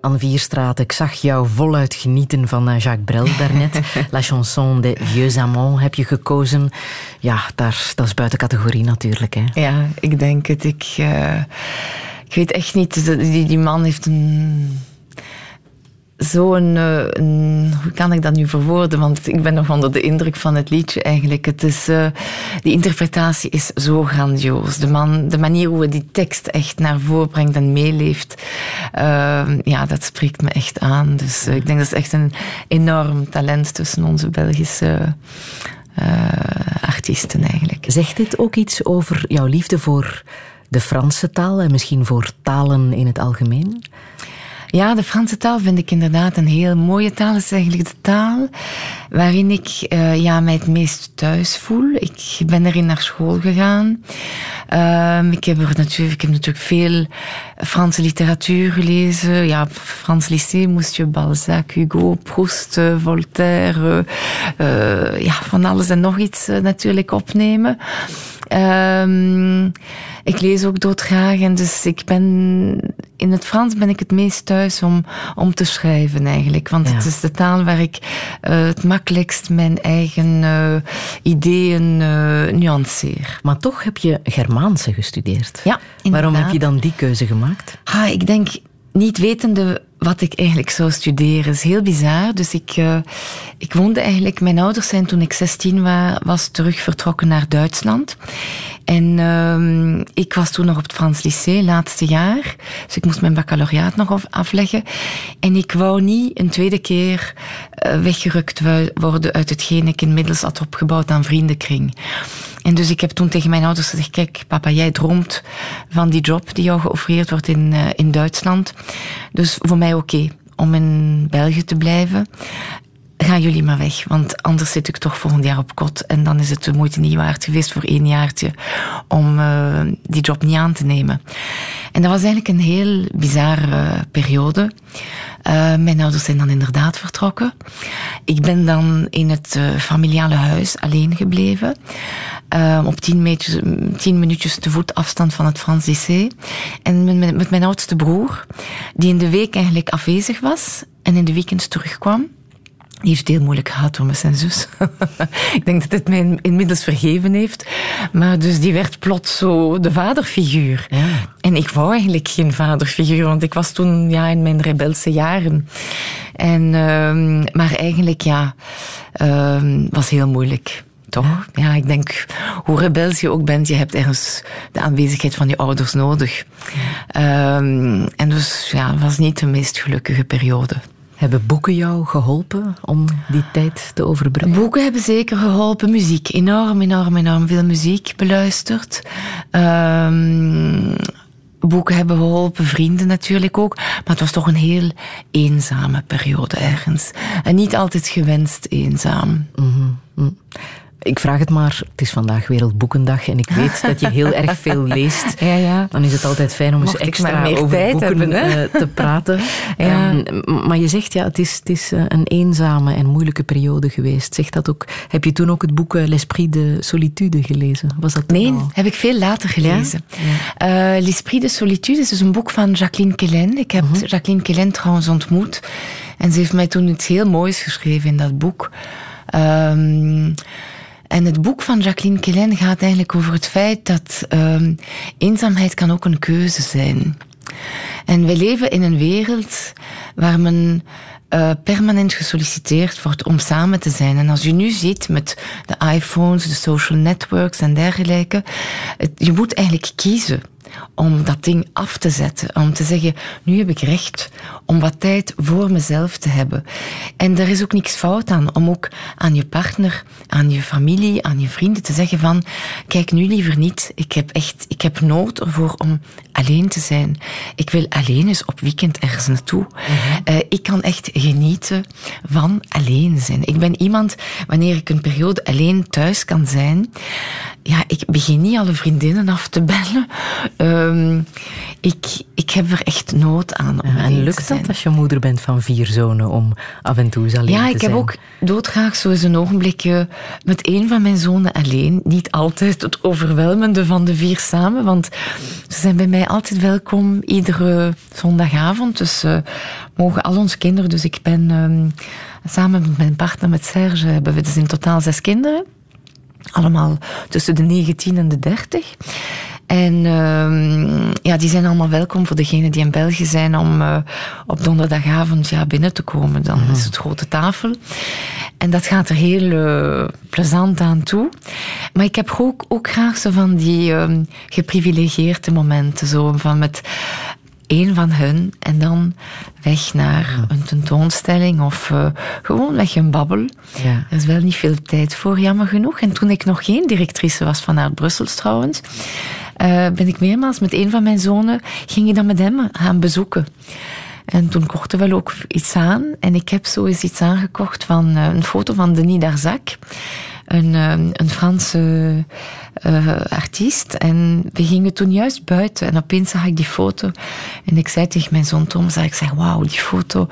Anne Vierstraat, ik zag jou voluit genieten van Jacques Brel daarnet. La chanson des vieux amants heb je gekozen. Ja, daar, dat is buiten categorie natuurlijk. Hè? Ja, ik denk het. Ik, uh, ik weet echt niet. Die, die man heeft een zo'n, uh, hoe kan ik dat nu verwoorden? Want ik ben nog onder de indruk van het liedje eigenlijk. Het is, uh, die interpretatie is zo grandioos. De, man, de manier hoe hij die tekst echt naar voren brengt en meeleeft, uh, ja, dat spreekt me echt aan. Dus ik denk dat is echt een enorm talent tussen onze Belgische artiesten eigenlijk. Zegt dit ook iets over jouw liefde voor de Franse taal en misschien voor talen in het algemeen? Ja, de Franse taal vind ik inderdaad een heel mooie taal. Het is eigenlijk de taal waarin ik uh, ja, mij het meest thuis voel. Ik ben erin naar school gegaan. Uh, ik, heb er natuurlijk, ik heb natuurlijk veel Franse literatuur gelezen. Ja, Frans lycée moest je Balzac, Hugo, Proust, eh, Voltaire, uh, ja, van alles en nog iets natuurlijk opnemen. Um, ik lees ook doodgraag en dus ik ben in het Frans ben ik het meest thuis om, om te schrijven eigenlijk. Want ja. het is de taal waar ik uh, het makkelijkst mijn eigen uh, ideeën uh, nuanceer. Maar toch heb je Germaanse gestudeerd. Ja, inderdaad. Waarom heb je dan die keuze gemaakt? Ha, ik denk niet wetende wat ik eigenlijk zou studeren. is heel bizar. Dus ik, uh, ik woonde eigenlijk... Mijn ouders zijn toen ik 16 was, was terug vertrokken naar Duitsland. En uh, ik was toen nog op het Frans Lycée, laatste jaar. Dus ik moest mijn baccalaureaat nog afleggen. En ik wou niet een tweede keer uh, weggerukt worden uit hetgeen ik inmiddels had opgebouwd aan vriendenkring. En dus ik heb toen tegen mijn ouders gezegd, kijk papa, jij droomt van die job die jou geoffreerd wordt in, uh, in Duitsland. Dus voor mij oké om in België te blijven. Gaan jullie maar weg, want anders zit ik toch volgend jaar op kot. En dan is het de moeite niet waard geweest voor één jaartje om uh, die job niet aan te nemen. En dat was eigenlijk een heel bizarre periode. Uh, mijn ouders zijn dan inderdaad vertrokken. Ik ben dan in het uh, familiale huis alleen gebleven. Op tien, meters, tien minuutjes te voet afstand van het Frans lycée. En met, met mijn oudste broer, die in de week eigenlijk afwezig was en in de weekends terugkwam. Die heeft het heel moeilijk gehad door met zijn zus. ik denk dat het mij inmiddels vergeven heeft. Maar dus die werd plots zo de vaderfiguur. Ja. En ik wou eigenlijk geen vaderfiguur, want ik was toen ja, in mijn rebelse jaren. En, uh, maar eigenlijk, ja, uh, was heel moeilijk. Toch? Ja, ik denk, hoe rebels je ook bent, je hebt ergens de aanwezigheid van je ouders nodig. Um, en dus ja, het was niet de meest gelukkige periode. Hebben boeken jou geholpen om die tijd te overbruggen? Boeken hebben zeker geholpen. Muziek. Enorm, enorm, enorm veel muziek beluisterd. Um, boeken hebben geholpen, vrienden natuurlijk ook. Maar het was toch een heel eenzame periode ergens. En niet altijd gewenst eenzaam. Mm -hmm. Ik vraag het maar, het is vandaag Wereldboekendag en ik weet dat je heel erg veel leest. Ja, ja. Dan is het altijd fijn om Mocht eens extra meer over boeken hebben, te praten. Ja. Um, maar je zegt, ja, het is, het is een eenzame en moeilijke periode geweest. Zeg dat ook, heb je toen ook het boek L'Esprit de Solitude gelezen? Was dat nee, al? heb ik veel later gelezen. Ja? Uh, L'Esprit de Solitude is dus een boek van Jacqueline Kellen. Ik heb uh -huh. Jacqueline Kellen trouwens ontmoet. En ze heeft mij toen iets heel moois geschreven in dat boek. Um, en het boek van Jacqueline Kellen gaat eigenlijk over het feit dat um, eenzaamheid kan ook een keuze zijn. En wij leven in een wereld waar men uh, permanent gesolliciteerd wordt om samen te zijn. En als je nu ziet met de iPhones, de social networks en dergelijke, je moet eigenlijk kiezen om dat ding af te zetten. Om te zeggen, nu heb ik recht om wat tijd voor mezelf te hebben. En er is ook niks fout aan om ook aan je partner, aan je familie, aan je vrienden te zeggen van, kijk nu liever niet, ik heb echt, ik heb nood ervoor om alleen te zijn. Ik wil alleen eens op weekend ergens naartoe. Mm -hmm. uh, ik kan echt genieten van alleen zijn. Ik ben iemand, wanneer ik een periode alleen thuis kan zijn, ja, ik begin niet alle vriendinnen af te bellen. Um, ik, ik heb er echt nood aan. Om ja, en lukt dat als je moeder bent van vier zonen om af en toe eens alleen ja, te zijn? Ja, ik heb ook doodgraag zo eens een ogenblikje met één van mijn zonen alleen. Niet altijd het overweldigende van de vier samen, want ze zijn bij mij altijd welkom iedere zondagavond. Dus uh, mogen al onze kinderen, dus ik ben um, samen met mijn partner, met Serge, hebben we dus in totaal zes kinderen. Allemaal tussen de 19 en de 30. En ehm, ja, die zijn allemaal welkom voor degenen die in België zijn om uh, op donderdagavond ja, binnen te komen. Dan is het grote tafel. En dat gaat er heel uh, plezant aan toe. Maar ik heb ook, ook graag zo van die uh, geprivilegeerde momenten. Zo van met één van hun en dan weg naar een tentoonstelling of uh, gewoon weg een babbel. Ja. Er is wel niet veel tijd voor, jammer genoeg. En toen ik nog geen directrice was van Art Brussels trouwens, uh, ben ik meermaals met een van mijn zonen, ging ik dan met hem gaan bezoeken. En toen kochten we wel ook iets aan. En ik heb zo eens iets aangekocht van uh, een foto van Denis Darzac. Een, een Franse uh, artiest. En we gingen toen juist buiten en opeens zag ik die foto. En ik zei tegen mijn zoon Thomas, ik zeg, wauw, die foto.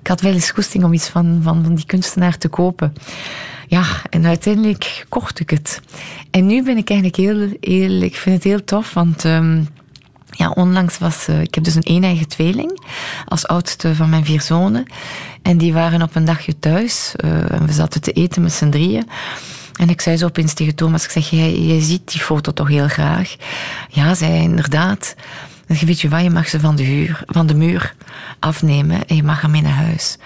Ik had wel eens goesting om iets van, van, van die kunstenaar te kopen. Ja, en uiteindelijk kocht ik het. En nu ben ik eigenlijk heel, heel ik vind het heel tof, want... Um, ja, onlangs was... Uh, ik heb dus een een-eigen tweeling als oudste van mijn vier zonen. En die waren op een dagje thuis. Uh, en we zaten te eten met z'n drieën. En ik zei zo opeens tegen Thomas, ik zeg, jij, jij ziet die foto toch heel graag? Ja, zei inderdaad. En weet je wat, je mag ze van de, huur, van de muur afnemen en je mag hem naar huis.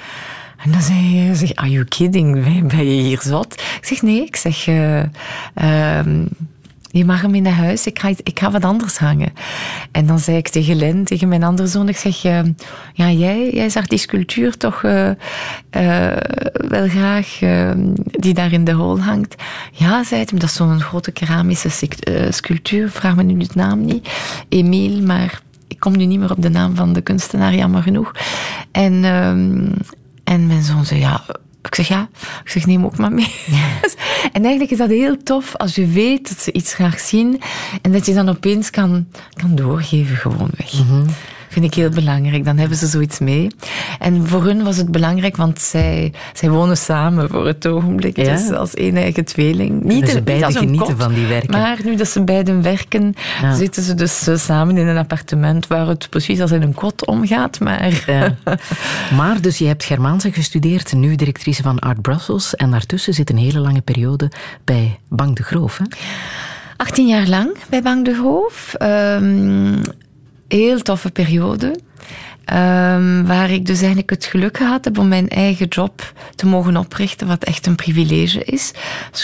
En dan zei hij, zeg, are you kidding? Ben je hier zot? Ik zeg, nee, ik zeg, uh, je mag hem in naar huis, ik ga, ik ga wat anders hangen. En dan zei ik tegen Len, tegen mijn andere zoon, ik zeg, uh, ja, jij, jij zag die sculptuur toch uh, uh, wel graag, die daar in de hol hangt. Ja, zei hij, dat is zo'n grote keramische sculptuur, vraag me nu het naam niet. Emile, maar ik kom nu niet meer op de naam van de kunstenaar, jammer genoeg. En, ehm, en mijn zoon zei, ja ik zeg ja, ik zeg neem ook maar mee. en eigenlijk is dat heel tof als je weet dat ze iets graag zien en dat je dan opeens kan, kan doorgeven gewoon weg. Mm vind ik heel belangrijk. Dan hebben ze zoiets mee. En voor hun was het belangrijk, want zij, zij wonen samen voor het ogenblik. Ja. Dus als één eigen tweeling. Niet ze beiden genieten van die werken. Maar nu dat ze beiden werken, zitten ze dus eh, samen in een appartement waar het precies als in een kot omgaat. Maar, ja. maar dus je hebt Germaanse gestudeerd, nu directrice van Art Brussels. En daartussen zit een hele lange periode bij Bang de Groof. Hè? 18 jaar lang bij Bang de Groof. Um, heel toffe periode. Um, waar ik dus eigenlijk het geluk gehad heb om mijn eigen job te mogen oprichten, wat echt een privilege is.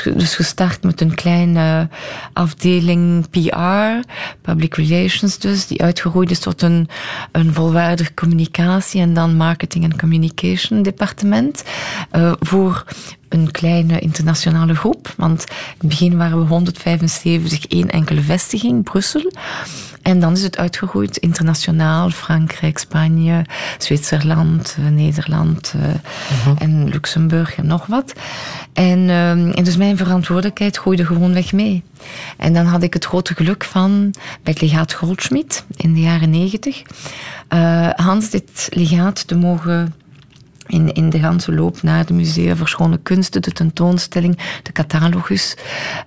Dus gestart met een kleine afdeling PR, public relations dus, die uitgegroeid is tot een, een volwaardig communicatie en dan marketing en communication departement. Uh, voor een kleine internationale groep. Want in het begin waren we 175, één enkele vestiging, Brussel. En dan is het uitgegroeid internationaal, Frankrijk, Spanje, Zwitserland, eh, Nederland uh, uh-huh. en Luxemburg en nog wat. En, uh, en dus mijn verantwoordelijkheid groeide gewoonweg mee. En dan had ik het grote geluk van bij het legaat Goldschmidt in de jaren negentig uh, Hans dit legaat te mogen in, in de ganse loop naar de musea voor schone kunsten, de tentoonstelling, de catalogus,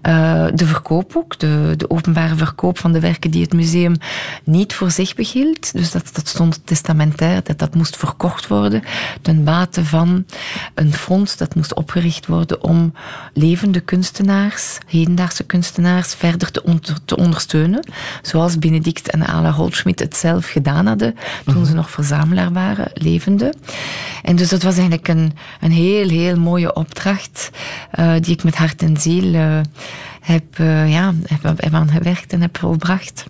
uh, de verkoop ook, de, de openbare verkoop van de werken die het museum niet voor zich behield. Dus dat, dat stond testamentair, dat dat moest verkocht worden ten bate van een fonds dat moest opgericht worden om levende kunstenaars, hedendaagse kunstenaars, verder te, te ondersteunen. Zoals Benedict en Ala Holschmidt het zelf gedaan hadden toen mm -hmm. ze nog verzamelaar waren, levende. En dus dus dat was eigenlijk een, een heel, heel mooie opdracht uh, die ik met hart en ziel uh, heb, uh, ja, heb aan gewerkt en heb volbracht.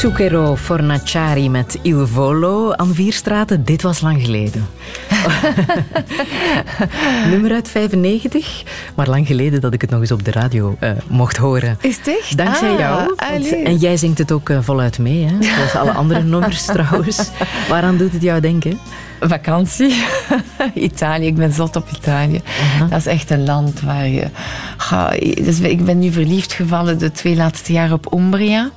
Zucchero Fornaciari met Il Volo aan vier straten. Dit was lang geleden. Nummer uit 95, maar lang geleden dat ik het nog eens op de radio eh, mocht horen. Is het echt? Dankzij Ah, jou. Allee. En jij zingt het ook eh, voluit mee, hè? zoals alle andere nummers trouwens. Waaraan doet het jou denken? Vakantie. Italië, ik ben zot op Italië. Dat is echt een land waar je... Ga, dus ik ben nu verliefd gevallen de twee laatste jaren op Umbria.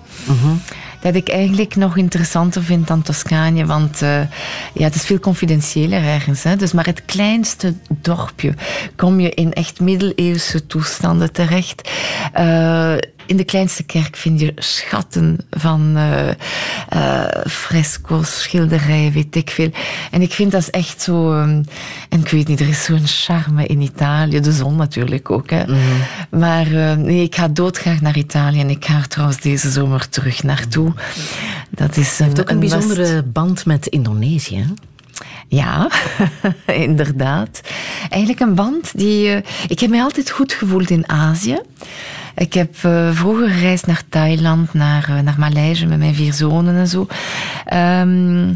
Dat ik eigenlijk nog interessanter vind dan Toscane, want eh, ja, het is veel confidentiëler ergens. Hè? Dus maar het kleinste dorpje kom je in echt middeleeuwse toestanden terecht. Eh, in de kleinste kerk vind je schatten van eh, eh, fresco's, schilderijen, weet ik veel. En ik vind dat is echt zo... ehm, en ik weet niet, er is zo'n charme in Italië. De zon natuurlijk ook. Hè. Maar eh, nee, ik ga doodgraag naar Italië. En ik ga er trouwens deze zomer terug naartoe. Dat is Je hebt ook een bijzondere band met Indonesië. hè? Ja, inderdaad. Eigenlijk een band die... eh, ik heb mij altijd goed gevoeld in Azië. Ik heb eh, vroeger gereisd naar Thailand, naar, eh, naar Maleisië met mijn vier zonen en zo. Ehm,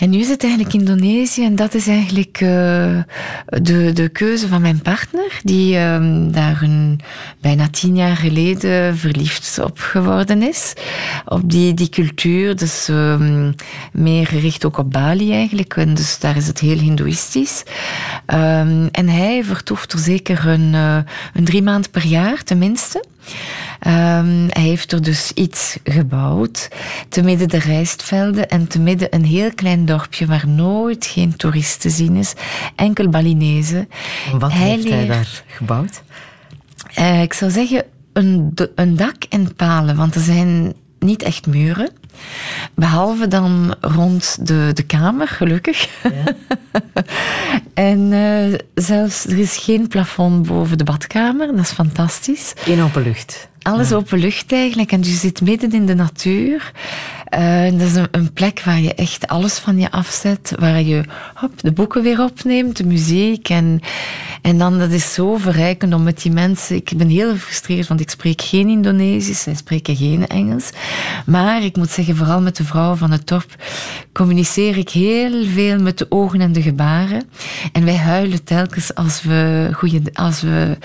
en nu is het eigenlijk Indonesië en dat is eigenlijk eh, de, de keuze van mijn partner, die ehm, daar een, bijna tien jaar geleden verliefd op geworden is. Op die, die cultuur, dus ehm, meer gericht ook op Bali eigenlijk. En dus daar is het heel hindoeïstisch. Ehm, en hij vertoeft er zeker een, eh, een drie maanden per jaar tenminste. Ehm, hij heeft er dus iets gebouwd, te midden de rijstvelden en te midden een heel klein dorpje waar nooit geen toerist te zien is, enkel Balinezen. Wat heeft hij daar gebouwd? eh, ik zou zeggen een, een dak en palen, want er zijn niet echt muren. Behalve dan rond de, de kamer, gelukkig. en eh, zelfs, er is geen plafond boven de badkamer, dat is fantastisch. In open lucht. Alles open lucht eigenlijk. En je zit midden in de natuur. Eh, dat is een, een plek waar je echt alles van je afzet. Waar je hop, de boeken weer opneemt, de muziek. En, en dan, dat is zo verrijkend om met die mensen... Ik ben heel gefrustreerd, want ik spreek geen Indonesisch. Zij spreken geen Engels. Maar ik moet zeggen, vooral met de vrouwen van het dorp... communiceer ik heel veel met de ogen en de gebaren. En wij huilen telkens als we, goeie, als we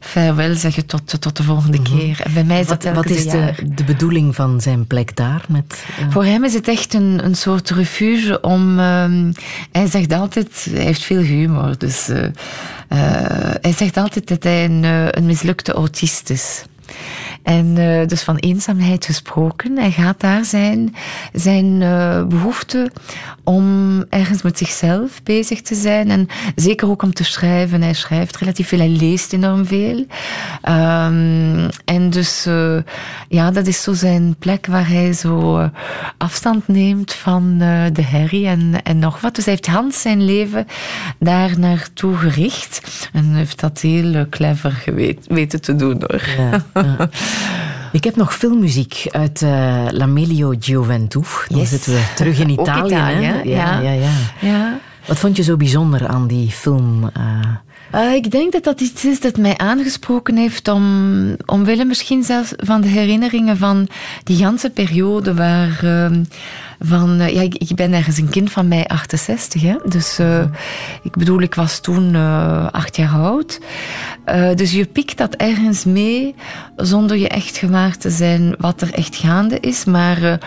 vaarwel zeggen tot, tot de volgende keer. En bij mij is Wat, dat wat telkens is de, de bedoeling van zijn plek daar? Met, eh, Voor hem is het echt een, een soort refuge om. ehm, hij zegt altijd, hij heeft veel humor. Dus eh, eh, hij zegt altijd dat hij een, een mislukte autist is. En eh, dus van eenzaamheid gesproken. Hij gaat daar zijn, zijn eh, behoefte om ergens met zichzelf bezig te zijn. En zeker ook om te schrijven. Hij schrijft relatief veel, hij leest enorm veel. Ehm, en dus, eh, ja, dat is zo zijn plek waar hij zo afstand neemt van de herrie en, en nog wat. Dus hij heeft Hans zijn leven daar naartoe gericht. En heeft dat heel clever geweet, weten te doen hoor. ja, ja. Ik heb nog veel muziek uit eh La Melio Gioventù. Dan Yes. zitten we terug in Italië. hè? Ja. ja, ja. Ja. Wat vond je zo bijzonder aan die film? eh? Eh, ik denk dat dat iets is dat mij aangesproken heeft om, omwille misschien zelfs van de herinneringen van die ganse periode waar... ehm, van, eh, ja, ik, ik ben ergens een kind van mei 68, hè? dus eh, ik bedoel, ik was toen acht jaar oud. Dus je pikt dat ergens mee zonder je echt gewaar te zijn wat er echt gaande is, maar...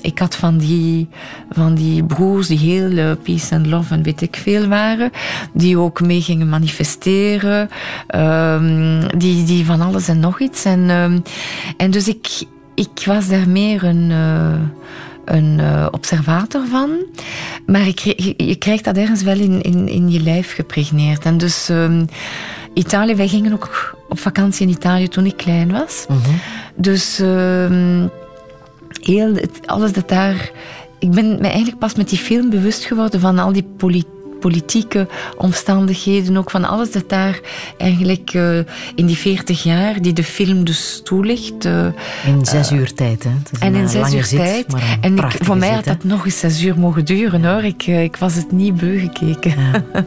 ik had van die, van die broers die heel eh, peace and love en weet ik veel waren, die ook mee gingen manifesteren, ehm, die, die van alles en nog iets. En, ehm, en dus ik, ik was daar meer een, eh, een eh, observator van, maar ik, je, je krijgt dat ergens wel in, in, in je lijf gepregneerd. En dus ehm, Italië, wij gingen ook op vakantie in Italië toen ik klein was. Dus ehm, heel, het- alles dat daar. Ik ben me eigenlijk pas met die film bewust geworden van al die poli- politieke omstandigheden, ook van alles dat daar eigenlijk eh, in die 40 jaar, die de film dus toelicht. eh, In zes uur tijd, hè? En in eh, zes uur zit, tijd. En ik, voor mij zit, had dat nog eens zes uur mogen duren hoor. Ik, eh, ik was het niet beu gekeken.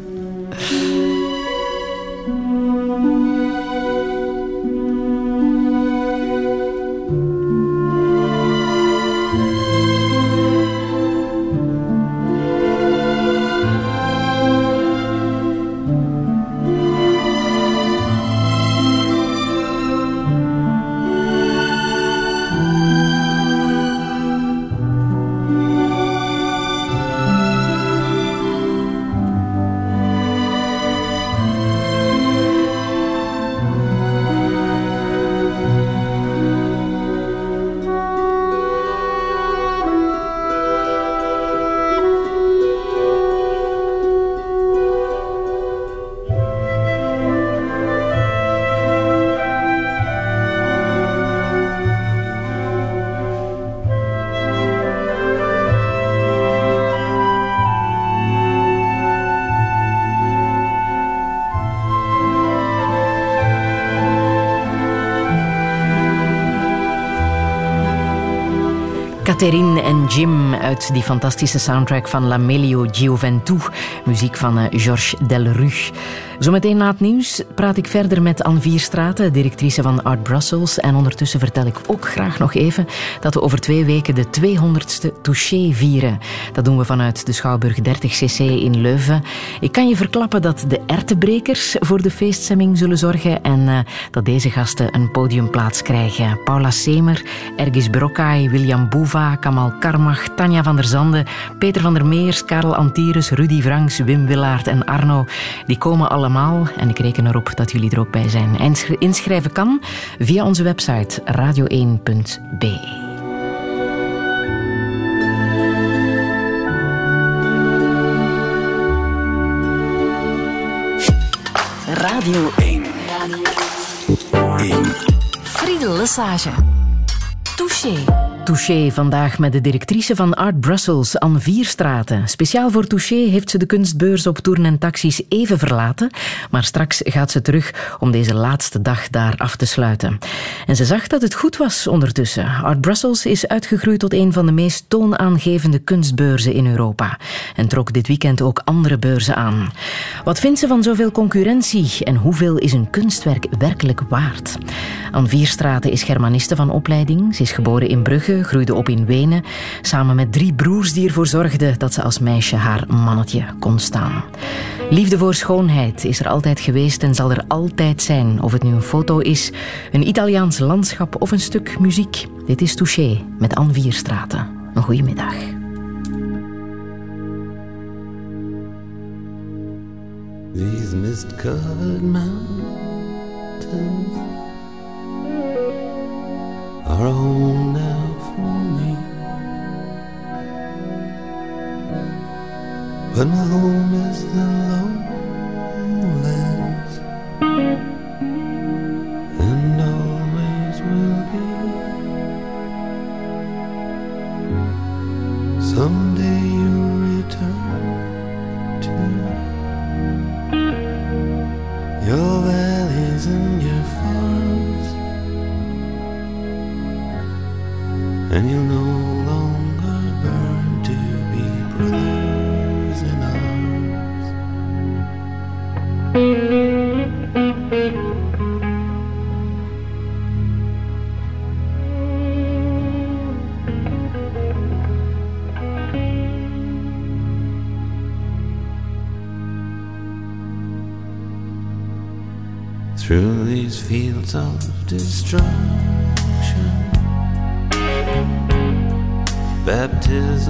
Catherine en Jim uit die fantastische soundtrack van La Melio Gioventù. Muziek van eh, Georges Delruche. Zometeen na het nieuws praat ik verder met Anne Vierstraten, directrice van Art Brussels. En ondertussen vertel ik ook graag nog even dat we over twee weken de 200ste Touché vieren. Dat doen we vanuit de Schouwburg 30cc in Leuven. Ik kan je verklappen dat de ertebrekers voor de feeststemming zullen zorgen en eh, dat deze gasten een podiumplaats krijgen. Paula Semer, Ergis Brokai, William Boeva, Kamal Karmach, Tanja van der Zande, Peter van der Meers, Karel Antires, Rudy Franks, Wim Willaert en Arno. Die komen allemaal en ik reken erop dat jullie er ook bij zijn. Insch- Inschrijven kan via onze website radio1.be. Radio 1. Friedel Lesage. Touché. Touché vandaag met de directrice van Art Brussels, Anne Vierstraten. Speciaal voor Touché heeft ze de kunstbeurs op toeren en taxis even verlaten, maar straks gaat ze terug om deze laatste dag daar af te sluiten. En ze zag dat het goed was ondertussen. Art Brussels is uitgegroeid tot een van de meest toonaangevende kunstbeurzen in Europa en trok dit weekend ook andere beurzen aan. Wat vindt ze van zoveel concurrentie en hoeveel is een kunstwerk werkelijk waard? Anne Vierstraten is Germaniste van opleiding. Ze is geboren in Brugge, Groeide op in Wenen, samen met drie broers die ervoor zorgden dat ze als meisje haar mannetje kon staan. Liefde voor schoonheid is er altijd geweest en zal er altijd zijn, of het nu een foto is, een Italiaans landschap of een stuk muziek. Dit is Touché met Anne Vierstraten. Een goede middag. These mist-covered mountains are now But my home is the lowlands, and always will be. Someday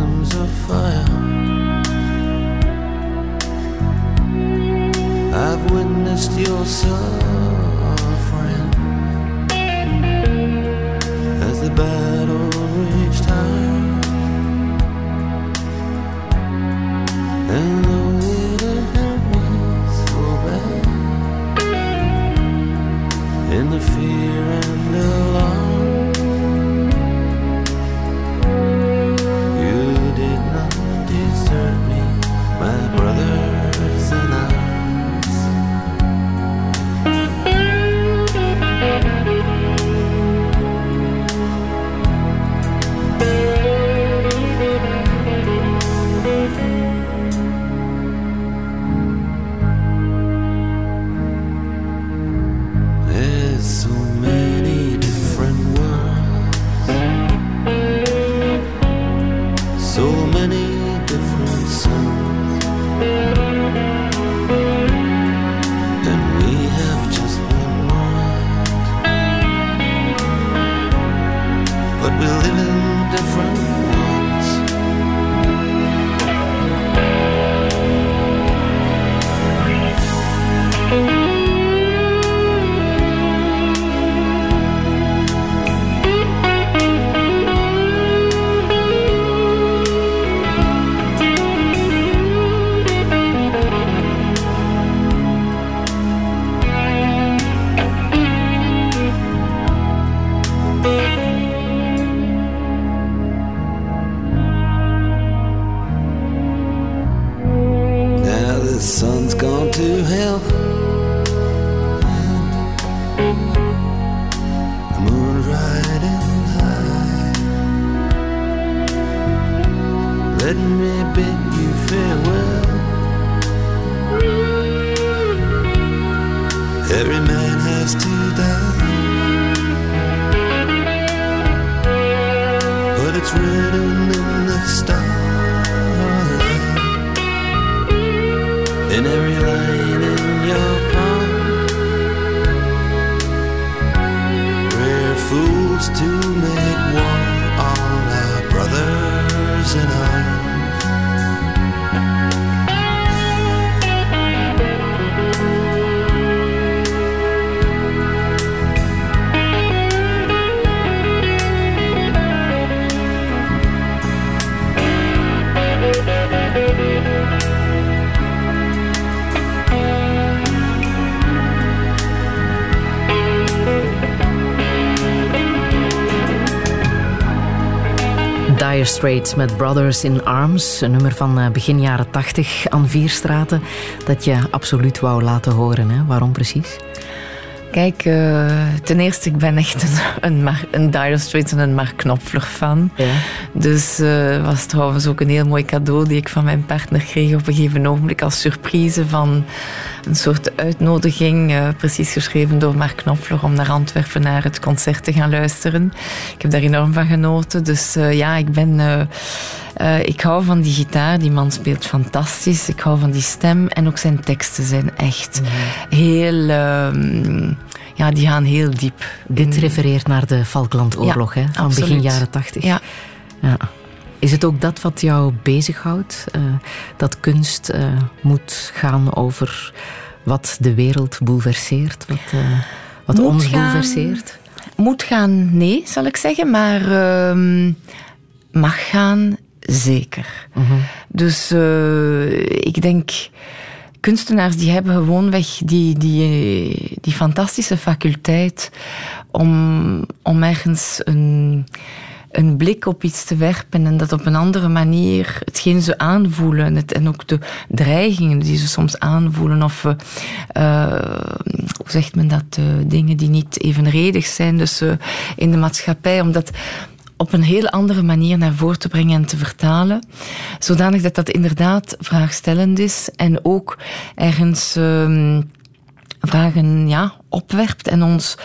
blossoms are falling. Dire Straits met Brothers in Arms. Een nummer van eh, begin jaren 80 aan Vierstraten. Dat je absoluut wou laten horen. Hè? Waarom precies? Kijk, uh, ten eerste, ik ben echt een, een Dire Straits en een Mark Knopfler fan. Ja. Dus uh, was trouwens ook een heel mooi cadeau die ik van mijn partner kreeg op een gegeven ogenblik als surprise van een soort uitnodiging, uh, precies geschreven door Mark Knopfler, om naar Antwerpen naar het concert te gaan luisteren. Ik heb daar enorm van genoten. Dus ja, ik ben... ik hou van die gitaar, die man speelt fantastisch. Ik hou van die stem en ook zijn teksten zijn echt mhm. heel... Ehm, ja, die gaan heel diep. Dit refereert naar de Falklandoorlog hè, van begin jaren tachtig. Ja. ja. Is het ook dat wat jou bezighoudt? Uh, dat kunst uh, moet gaan over wat de wereld bouleverseert, wat, uh, wat ons gaan? Moet gaan, nee, zal ik zeggen. Maar ehm, mag gaan, zeker. -huh. Mhm. Dus ik denk kunstenaars die hebben gewoonweg die, die, die fantastische faculteit om, om ergens een, een blik op iets te werpen en dat op een andere manier hetgeen ze aanvoelen het, en ook de dreigingen die ze soms aanvoelen of uh, hoe zegt men dat, uh, dingen die niet evenredig zijn dus in de maatschappij, omdat op een heel andere manier naar voren te brengen en te vertalen. Zodanig dat dat inderdaad vraagstellend is en ook ergens um, vragen ja, opwerpt en ons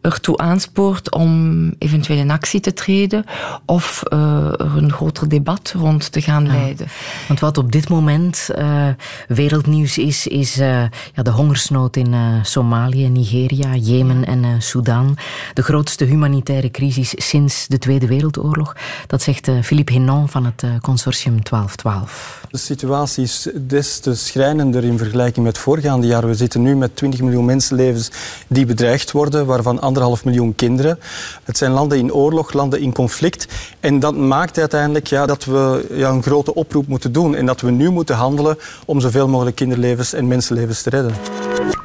ertoe aanspoort om eventueel in actie te treden of uh, er een groter debat rond te gaan leiden. Want wat op dit moment uh, wereldnieuws is, is uh, ja, de hongersnood in Somalië, Nigeria, Jemen en Sudan. De grootste humanitaire crisis sinds de Tweede Wereldoorlog. Dat zegt Philippe Henon van het consortium 1212. De situatie is des te schrijnender in vergelijking met voorgaande jaren. We zitten nu met 20 miljoen mensenlevens die bedreigd worden, waarvan anderhalf miljoen kinderen. Het zijn landen in oorlog, landen in conflict. En dat maakt uiteindelijk ja, dat we ja, een grote oproep moeten doen en dat we nu moeten handelen om zoveel mogelijk kinderlevens en mensenlevens te redden.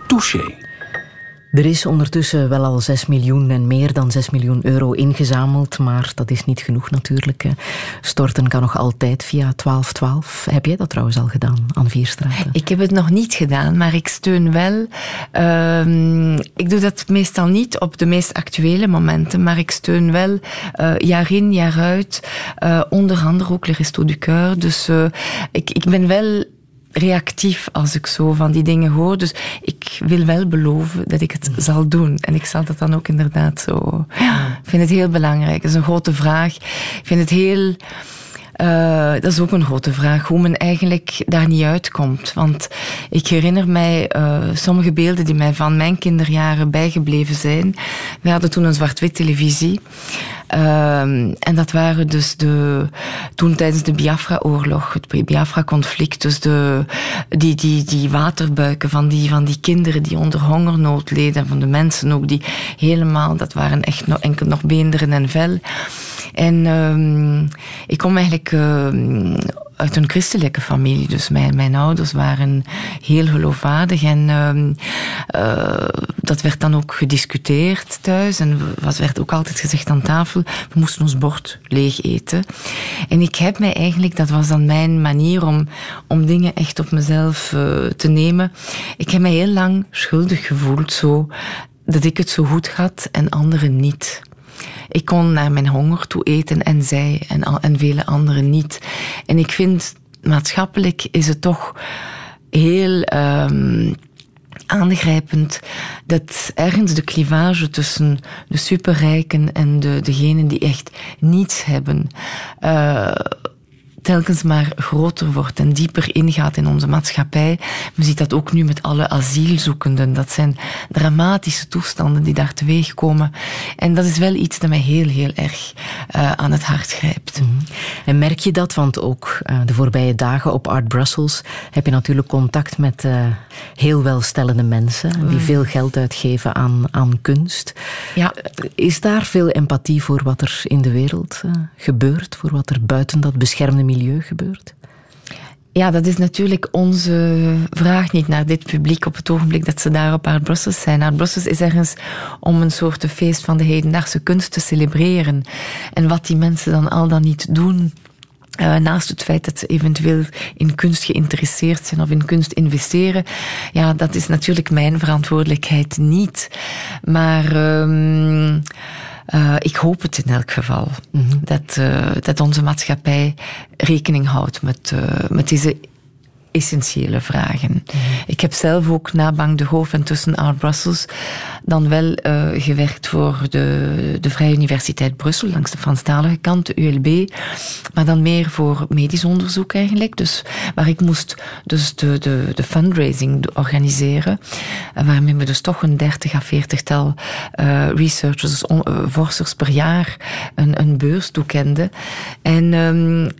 Touché. Er is ondertussen wel al 6 miljoen en meer dan 6 miljoen euro ingezameld, maar dat is niet genoeg natuurlijk. Storten kan nog altijd via 1212. Heb jij dat trouwens al gedaan aan Vierstraten? Ik heb het nog niet gedaan, maar ik steun wel. Uh, ik doe dat meestal niet op de meest actuele momenten, maar ik steun wel uh, jaar in, jaar uit. Uh, onder andere ook Le Resto du Coeur. Dus uh, ik, ik ben wel reactief als ik zo van die dingen hoor. Dus ik wil wel beloven dat ik het zal doen. En ik zal dat dan ook inderdaad zo. Ja, ik vind het heel belangrijk. Dat is een grote vraag. Ik vind het heel. Uh, dat is ook een grote vraag, hoe men eigenlijk daar niet uitkomt. Want ik herinner mij uh, sommige beelden die mij van mijn kinderjaren bijgebleven zijn. We hadden toen een zwart-wit televisie. Um, en dat waren dus de, toen tijdens de Biafra-oorlog, het Biafra-conflict, dus de, die, die, die waterbuiken van die, van die kinderen die onder hongernood leden, van de mensen ook, die helemaal, dat waren echt nog, enkel nog beenderen en vel. En um, ik kom eigenlijk uh, uit een christelijke familie. Dus mijn, mijn ouders waren heel geloofwaardig. En uh, uh, dat werd dan ook gediscuteerd thuis. En wat werd ook altijd gezegd aan tafel. We moesten ons bord leeg eten. En ik heb mij eigenlijk, dat was dan mijn manier om, om dingen echt op mezelf uh, te nemen. Ik heb mij heel lang schuldig gevoeld. Zo, dat ik het zo goed had en anderen niet. Ik kon naar mijn honger toe eten en zij en, en vele anderen niet. En ik vind maatschappelijk is het toch heel um, aangrijpend dat ergens de clivage tussen de superrijken en de, degenen die echt niets hebben. Uh, telkens maar groter wordt en dieper ingaat in onze maatschappij. We zien dat ook nu met alle asielzoekenden. Dat zijn dramatische toestanden die daar teweeg komen. En dat is wel iets dat mij heel, heel erg uh, aan het hart grijpt. Mm -hmm. En merk je dat? Want ook uh, de voorbije dagen op Art Brussels heb je natuurlijk contact met uh, heel welstellende mensen die mm. veel geld uitgeven aan, aan kunst. Ja. Is daar veel empathie voor wat er in de wereld gebeurt? Voor wat er buiten dat beschermde milieu gebeurt? Ja, dat is natuurlijk onze vraag niet naar dit publiek op het ogenblik dat ze daar op Art Brussels zijn. Art Brussels is ergens om een soort feest van de hedendaagse kunst te celebreren. En wat die mensen dan al dan niet doen, Uh, naast het feit dat ze eventueel in kunst geïnteresseerd zijn of in kunst investeren, ja, dat is natuurlijk mijn verantwoordelijkheid niet. Maar uh, uh, ik hoop het in elk geval. Mm -hmm. dat, dat onze maatschappij rekening houdt met, met deze essentiële vragen. Mhm. Ik heb zelf ook na Bank de Hoof en tussen Art Brussels dan wel uh, gewerkt voor de, de Vrije Universiteit Brussel, langs de Franstalige kant, de ULB, maar dan meer voor medisch onderzoek eigenlijk. Dus waar ik moest dus de, de, de fundraising organiseren, waarmee we dus toch een 30 à 40 tal uh, researchers, on, uh, per jaar een, een beurs toekenden. En um,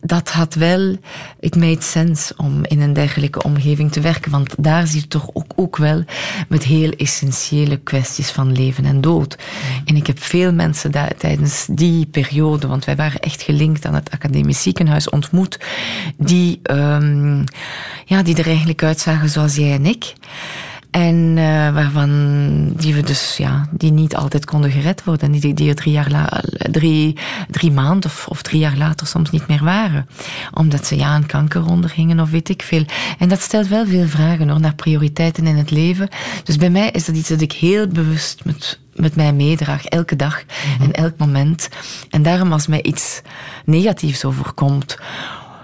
dat had wel, it made sense om in een dergelijke omgeving te werken. Want daar zie je toch ook, ook wel met heel essentiële kwesties van leven en dood. En ik heb veel mensen daar, tijdens die periode, want wij waren echt gelinkt aan het academisch ziekenhuis, ontmoet, die, um, ja, die er eigenlijk uitzagen zoals jij en ik. En uh, waarvan die we dus ja, die niet altijd konden gered worden. En die, die er drie, jaar la, drie, drie maanden of, of drie jaar later soms niet meer waren. Omdat ze ja, een kanker ondergingen of weet ik veel. En dat stelt wel veel vragen hoor, naar prioriteiten in het leven. Dus bij mij is dat iets dat ik heel bewust met, met mij meedraag, elke dag mm -hmm. en elk moment. En daarom als mij iets negatiefs overkomt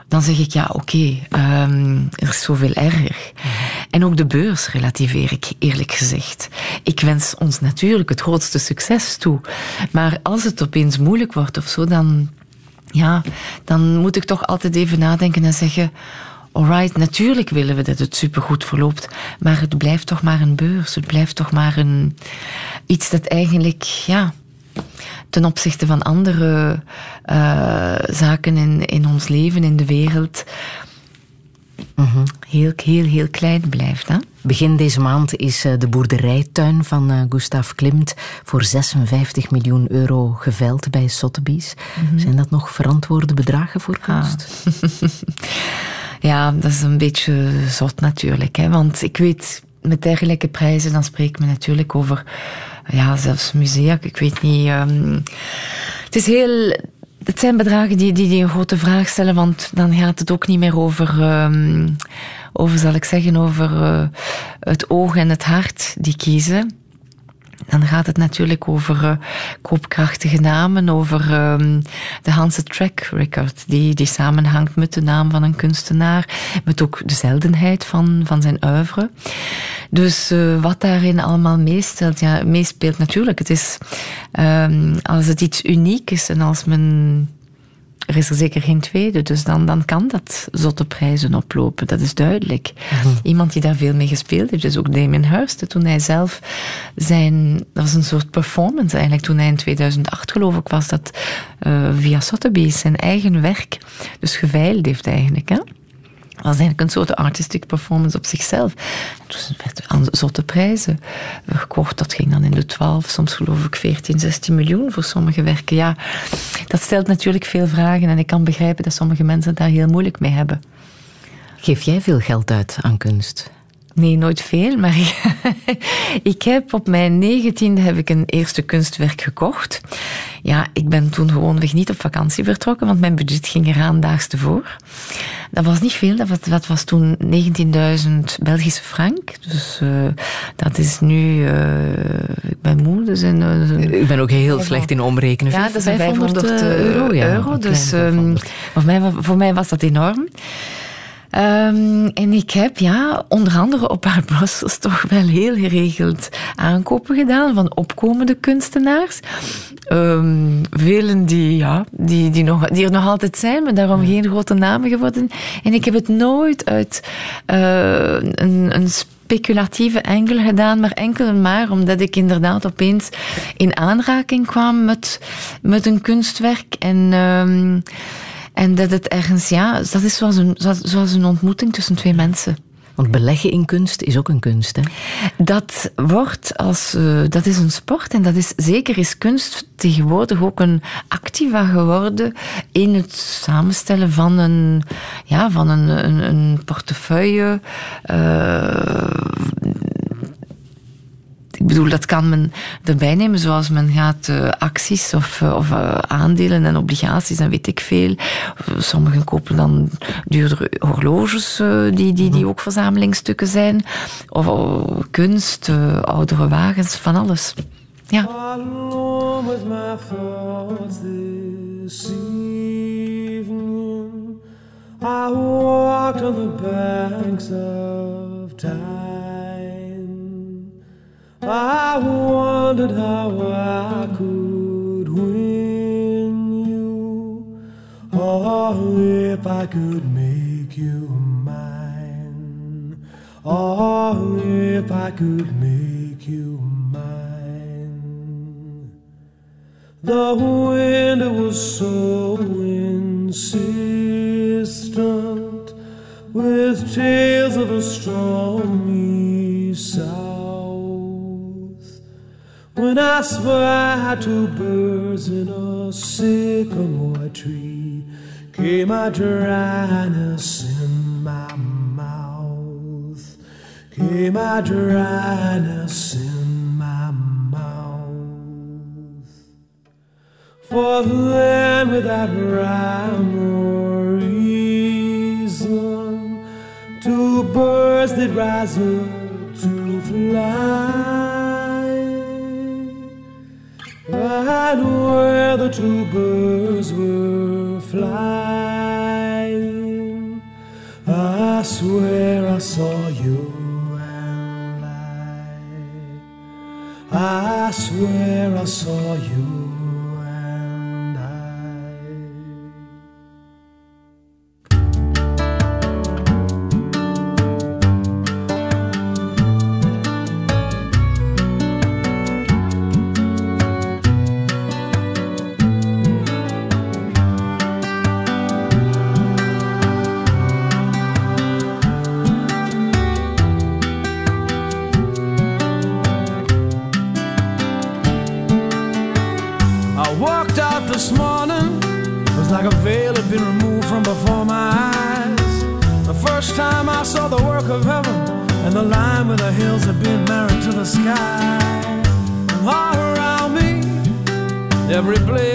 dan zeg ik ja, oké, um, er is zoveel erger. En ook de beurs relativeer ik eerlijk gezegd. Ik wens ons natuurlijk het grootste succes toe. Maar als het opeens moeilijk wordt of zo, dan, ja, dan moet ik toch altijd even nadenken en zeggen. Alright, natuurlijk willen we dat het supergoed verloopt, maar het blijft toch maar een beurs. Het blijft toch maar een, iets dat eigenlijk, ja, ten opzichte van andere uh, zaken in, in ons leven, in de wereld, -hmm. heel, heel, heel klein blijft. Hè? Begin deze maand is eh, de boerderijtuin van uh, Gustav Klimt voor 56 miljoen euro geveild bij Sotheby's. -hmm. Zijn dat nog verantwoorde bedragen voor kunst? Ah. ja, dat is een beetje zot natuurlijk. Hè? Want ik weet, met dergelijke prijzen, dan spreekt men natuurlijk over ja, zelfs musea, ik weet niet. Um, het is heel. Het zijn bedragen die, die, die een grote vraag stellen, want dan gaat het ook niet meer over, um, over zal ik zeggen, over uh, het oog en het hart die kiezen dan gaat het natuurlijk over uh, koopkrachtige namen, over um, de Hanse track record, die, die samenhangt met de naam van een kunstenaar, met ook de zeldenheid van, van zijn oeuvre. Dus uh, wat daarin allemaal meespeelt, ja, meespeelt natuurlijk. Het is, um, als het iets uniek is en als men er is er zeker geen tweede, dus dan, dan kan dat zotte prijzen oplopen, dat is duidelijk. Mm -hmm. Iemand die daar veel mee gespeeld heeft, is ook Damien Hirst. Toen hij zelf zijn, dat was een soort performance eigenlijk, toen hij in 2008 geloof ik was, dat uh, via Sotheby's zijn eigen werk dus geveild heeft eigenlijk. Hè? Was eigenlijk een soort artistic performance op zichzelf. Toen werd aan zotte prijzen gekocht. Dat ging dan in de 12, soms geloof ik 14, 16 miljoen voor sommige werken. Ja, dat stelt natuurlijk veel vragen en ik kan begrijpen dat sommige mensen daar heel moeilijk mee hebben. Geef jij veel geld uit aan kunst? Nee, nooit veel, maar ik heb op mijn negentiende heb ik een eerste kunstwerk gekocht. Ja, ik ben toen gewoonweg niet op vakantie vertrokken, want mijn budget ging eraan daags tevoor. Dat was niet veel, dat was, dat was toen 19.000 Belgische frank. Dus uh, dat is nu, uh, ik ben moe, dus een, een, Ik ben ook heel slecht in omrekenen. Ja, dat is 500, 500 euro. Ja, euro dus um, voor, mij, voor mij was dat enorm. Um, en ik heb ja, onder andere op haar Brussels toch wel heel geregeld aankopen gedaan van opkomende kunstenaars. Um, velen die, ja, die, die, nog, die er nog altijd zijn, maar daarom geen grote namen geworden. En ik heb het nooit uit uh, een, een speculatieve enkel gedaan, maar enkel en maar omdat ik inderdaad opeens in aanraking kwam met, met een kunstwerk. En... Um, en dat het ergens, ja, dat is zoals een, zoals een ontmoeting tussen twee mensen. Want beleggen in kunst is ook een kunst, hè? Dat wordt als... Uh, dat is een sport en dat is... Zeker is kunst tegenwoordig ook een activa geworden in het samenstellen van een... Ja, van een, een, een portefeuille... Uh, Ik bedoel, dat kan men erbij nemen zoals men gaat uh, acties of, of uh, aandelen en obligaties en weet ik veel. Sommigen kopen dan duurdere horloges die, die, die ook verzamelingsstukken zijn. Of kunst, oudere wagens, van alles. Ja. Alone with my thoughts this evening I walked on the banks of time I wondered how I could win you Oh, if I could make you mine Oh, if I could make you mine. The wind was so insistent with tales of a stormy south. When I spied two birds in a sycamore tree, came a dryness in my mouth, came a dryness in my mouth. For then, without rhyme or reason, two birds did rise up to fly. And where the two birds were flying, I swear I saw you and I. I swear I saw you.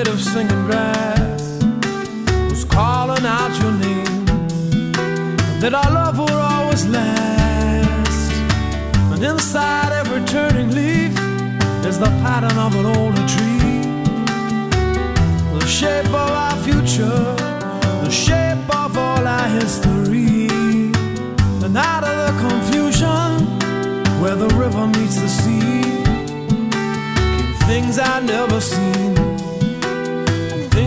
of singing grass was calling out your name, that our love will always last. And inside every turning leaf is the pattern of an older tree, the shape of our future, the shape of all our history. And out of the confusion, where the river meets the sea, came things I never seen.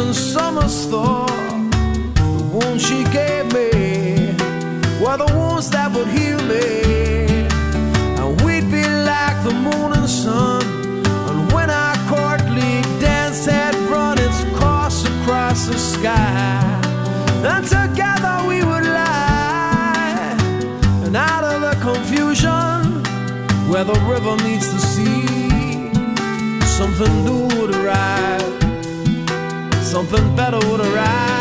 and summers thought The wounds she gave me were the wounds that would heal me. And we'd be like the moon and sun. And when our courtly dance had run its course across the sky, and together we would lie. And out of the confusion, where the river meets the sea, something new would arise. Something better would arrive.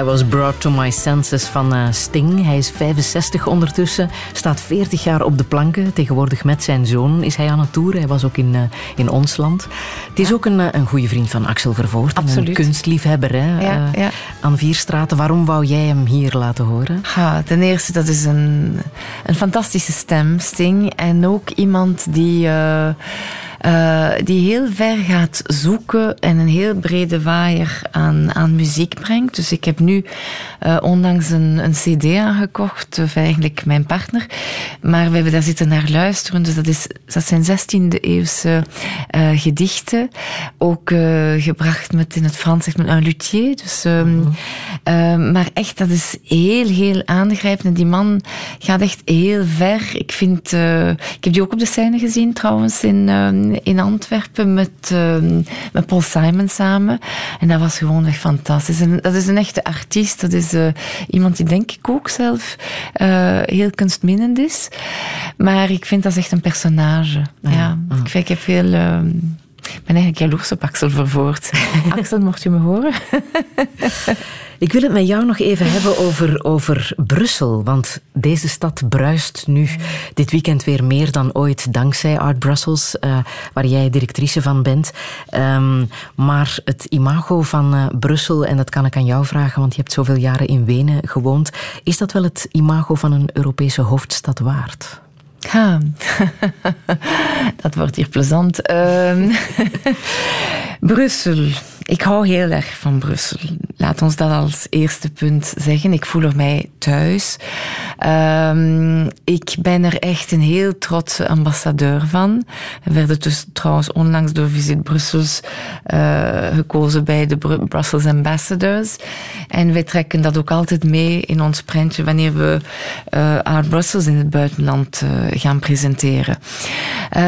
I was brought to my senses van uh, Sting. Hij is 65 ondertussen, staat 40 jaar op de planken. Tegenwoordig met zijn zoon is hij aan het toeren. Hij was ook in, uh, in ons land. Het is ook een, uh, een goede vriend van Axel Vervoort. Absoluut. Een kunstliefhebber hè, ja, ja. aan Vierstraten. Waarom wou jij hem hier laten horen? Ja, ten eerste, dat is een, een fantastische stem, Sting. En ook iemand die... Uh, die heel ver gaat zoeken en een heel brede waaier aan, aan muziek brengt. Dus ik heb nu uh, onlangs een, een cd aangekocht, of eigenlijk mijn partner. Maar we hebben daar zitten naar luisteren. Dus dat, is, dat zijn 16e eeuwse uh, gedichten. Ook gebracht met in het Frans met een luthier. Dus, um, mm -hmm. maar echt, dat is heel, heel aangrijpend. En die man gaat echt heel ver. Ik vind, ik heb die ook op de scène gezien trouwens in in Antwerpen met, uh, met Paul Simon samen. En dat was gewoon echt fantastisch. En dat is een echte artiest. Dat is uh, iemand die denk ik ook zelf uh, heel kunstminnend is. Maar ik vind dat echt een personage. Ja, ja. Ik, vind, ik heb veel... Ehm, ik ben eigenlijk jaloers op Axel Vervoort. Axel, mocht je me horen? Ik wil het met jou nog even hebben over, over Brussel. Want deze stad bruist nu dit weekend weer meer dan ooit dankzij Art Brussels, uh, waar jij directrice van bent. Um, maar het imago van uh, Brussel, en dat kan ik aan jou vragen, want je hebt zoveel jaren in Wenen gewoond. Is dat wel het imago van een Europese hoofdstad waard? Ja, dat wordt hier plezant. Um, Brussel. Ik hou heel erg van Brussel. Laat ons dat als eerste punt zeggen. Ik voel er mij thuis. Um, ik ben er echt een heel trotse ambassadeur van. We werden dus trouwens onlangs door Visit Brussels uh, gekozen bij de Br Brussels Ambassadors. En wij trekken dat ook altijd mee in ons prentje wanneer we uh, Art Brussels in het buitenland uh, gaan presenteren.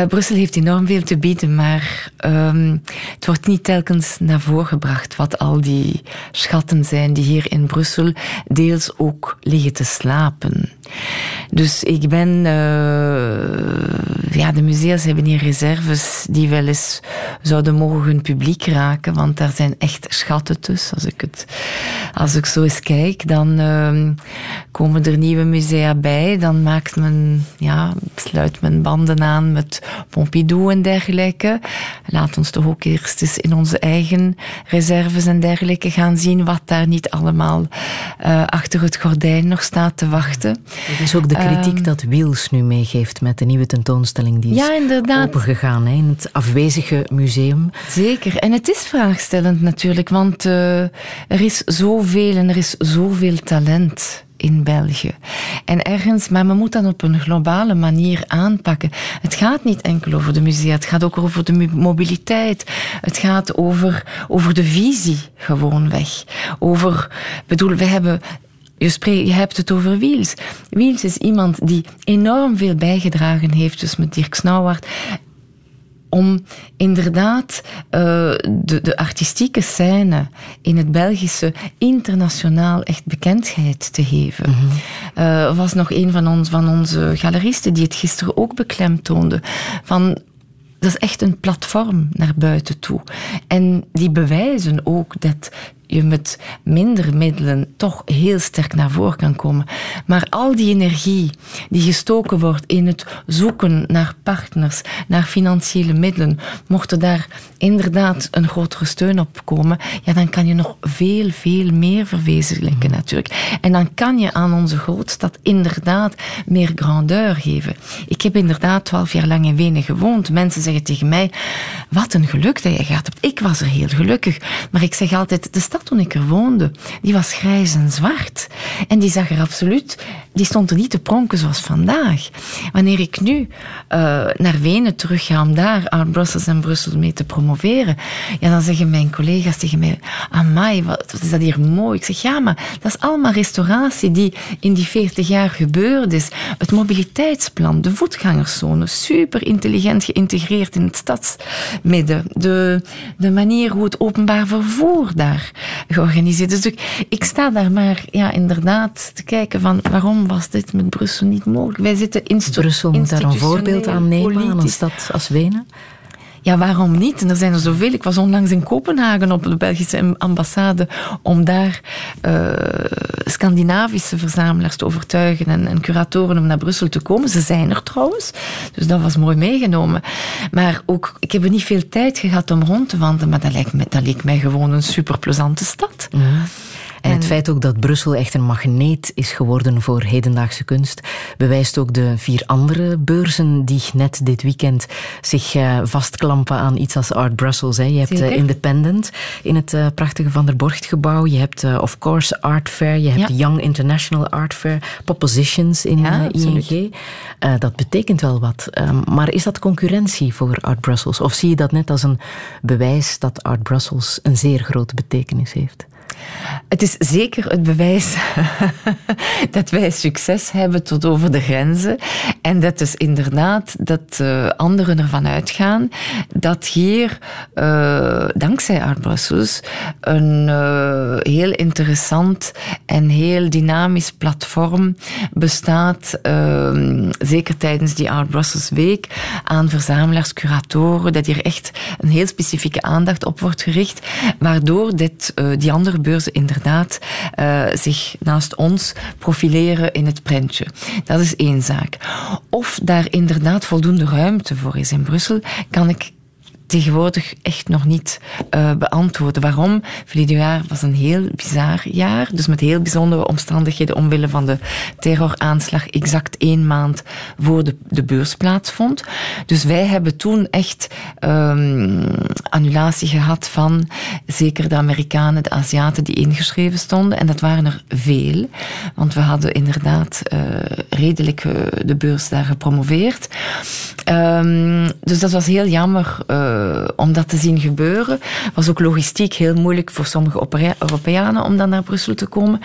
Brussel heeft enorm veel te bieden, maar um, het wordt niet telkens naar voren gebracht wat al die schatten zijn die hier in Brussel deels ook liggen te slapen. Dus ik ben, uh, ja, de musea's hebben hier reserves die wel eens zouden mogen publiek raken, want daar zijn echt schatten tussen. Als ik, het, als ik zo eens kijk, dan uh, komen er nieuwe musea bij, dan maakt men, ja, sluit men banden aan met Pompidou en dergelijke. Laat ons toch ook eerst eens in onze eigen reserves en dergelijke gaan zien wat daar niet allemaal uh, achter het gordijn nog staat te wachten. Dat is ook de kritiek um, dat Wiels nu meegeeft met de nieuwe tentoonstelling die is inderdaad. opengegaan hè, in het afwezige museum. Zeker, en het is vraagstellend natuurlijk, want uh, er is zoveel en er is zoveel talent in België. En ergens, maar men moet dat op een globale manier aanpakken. Het gaat niet enkel over de musea, het gaat ook over de mobiliteit. Het gaat over, over de visie, gewoonweg. Over, bedoel, we hebben je, spreekt, je hebt het over Wiels. Wiels is iemand die enorm veel bijgedragen heeft, dus met Dirk Snauwaard om inderdaad uh, de, de artistieke scène in het Belgische internationaal echt bekendheid te geven. Mm -hmm. uh, was nog een van, ons, van onze galeristen die het gisteren ook beklemtoonde. Van dat is echt een platform naar buiten toe. En die bewijzen ook dat je met minder middelen toch heel sterk naar voren kan komen. Maar al die energie die gestoken wordt in het zoeken naar partners, naar financiële middelen, mocht er daar inderdaad een grotere steun op komen, ja, dan kan je nog veel, veel meer verwezenlijken natuurlijk. En dan kan je aan onze grootstad inderdaad meer grandeur geven. Ik heb inderdaad twaalf jaar lang in Wenen gewoond. Mensen zeggen tegen mij, wat een geluk dat je gehad hebt. Ik was er heel gelukkig. Maar ik zeg altijd, de stad toen ik er woonde, die was grijs en zwart. En die zag er absoluut, die stond er niet te pronken zoals vandaag. Wanneer ik nu uh, naar Wenen terug ga om daar aan Brussels en Brussel mee te promoveren, ja, dan zeggen mijn collega's tegen mij, amai, wat, wat is dat hier mooi. Ik zeg, ja, maar dat is allemaal restauratie die in die 40 jaar gebeurd is. Het mobiliteitsplan, de voetgangerszone, super intelligent geïntegreerd in het stadsmidden. De, de manier hoe het openbaar vervoer daar georganiseerd. Dus ik, ik sta daar maar ja, inderdaad te kijken van waarom was dit met Brussel niet mogelijk. Wij zitten in Brussel moet daar een voorbeeld aan nemen, aan een stad als Wenen? Ja, waarom niet? En er zijn er zoveel. Ik was onlangs in Kopenhagen op de Belgische ambassade om daar uh, Scandinavische verzamelaars te overtuigen en, en, curatoren om naar Brussel te komen. Ze zijn er trouwens, dus dat was mooi meegenomen. Maar ook, ik heb er niet veel tijd gehad om rond te wandelen, maar dat lijkt, me, dat leek mij gewoon een superplezante stad. En het feit ook dat Brussel echt een magneet is geworden voor hedendaagse kunst, bewijst ook de vier andere beurzen die net dit weekend zich uh, vastklampen aan iets als Art Brussels. Hè. Je hebt uh, Independent in het uh, prachtige Van der Borcht gebouw. Je hebt Of Course Art Fair. Je hebt ja. Young International Art Fair. Propositions in ja, ING. dat betekent wel wat. Um, maar is dat concurrentie voor Art Brussels? Of zie je dat net als een bewijs dat Art Brussels een zeer grote betekenis heeft? Het is zeker het bewijs dat wij succes hebben tot over de grenzen. En dat is inderdaad dat uh, anderen ervan uitgaan dat hier, uh, dankzij Art Brussels, een uh, heel interessant en heel dynamisch platform bestaat, ehm, zeker tijdens die Art Brussels Week, aan verzamelaars, curatoren, dat hier echt een heel specifieke aandacht op wordt gericht, waardoor dit, die andere beurzen inderdaad uh, zich naast ons profileren in het prentje. Dat is één zaak. Of daar inderdaad voldoende ruimte voor is in Brussel, kan ik tegenwoordig echt nog niet uh, beantwoorden. Waarom? Verleden jaar was een heel bizar jaar, dus met heel bijzondere omstandigheden omwille van de terroraanslag exact één maand voor de, de beurs plaatsvond. Dus wij hebben toen echt um, annulatie gehad van zeker de Amerikanen, de Aziaten die ingeschreven stonden. En dat waren er veel, want we hadden inderdaad uh, redelijk uh, de beurs daar gepromoveerd. Um, dus dat was heel jammer om dat te zien gebeuren. was ook logistiek heel moeilijk voor sommige Europeanen om dan naar Brussel te komen.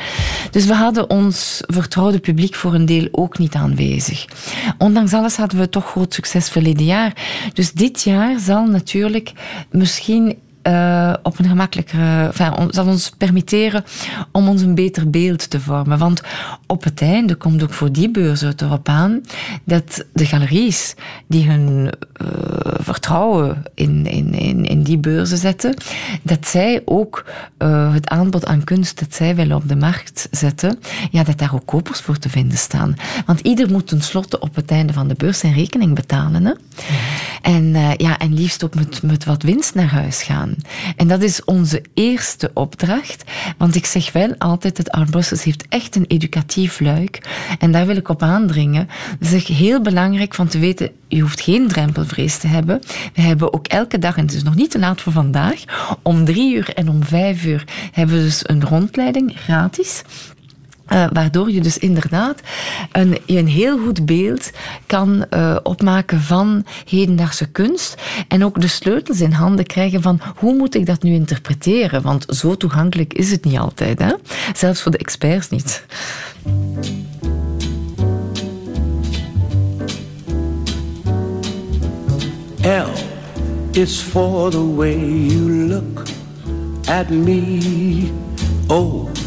Dus we hadden ons vertrouwde publiek voor een deel ook niet aanwezig. Ondanks alles hadden we toch groot succes verleden jaar. Dus dit jaar zal natuurlijk misschien uh, op een gemakkelijkere... Enfin, zal ons permitteren om ons een beter beeld te vormen. Want op het einde komt ook voor die beurs het erop aan dat de galeries die hun uh, vertrouwen in, in, in, in die beurzen zetten, dat zij ook uh, het aanbod aan kunst dat zij willen op de markt zetten, ja, dat daar ook kopers voor te vinden staan. Want ieder moet tenslotte op het einde van de beurs zijn rekening betalen. Hè? En, ja, en liefst ook met, met wat winst naar huis gaan. En dat is onze eerste opdracht. Want ik zeg wel altijd, het Art heeft echt een educatief luik. En daar wil ik op aandringen. Het is heel belangrijk van te weten, je hoeft geen drempelvrees te hebben. We hebben ook elke dag, en het is nog niet te laat voor vandaag, om drie uur en om vijf uur hebben we dus een rondleiding gratis. Uh, waardoor je dus inderdaad een, een heel goed beeld kan uh, opmaken van hedendaagse kunst. En ook de sleutels in handen krijgen van hoe moet ik dat nu interpreteren? Want zo toegankelijk is het niet altijd. Hè? Zelfs voor de experts niet. L is for the way you look at me. Oh.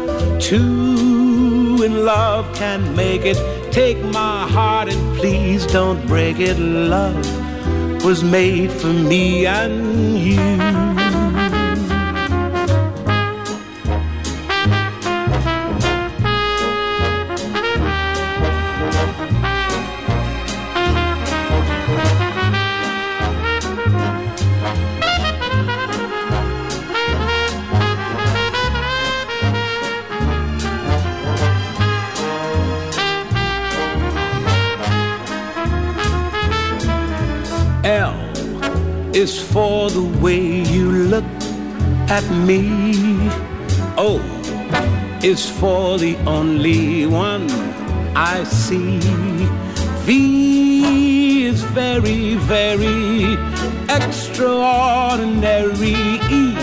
two in love can make it. Take my heart and please don't break it. Love was made for me and you. Is for the way you look at me. O is for the only one I see. V is very, very extraordinary E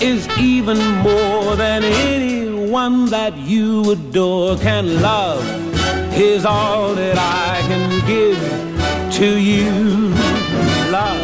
is even more than anyone that you adore can love is all that I can give to you. Love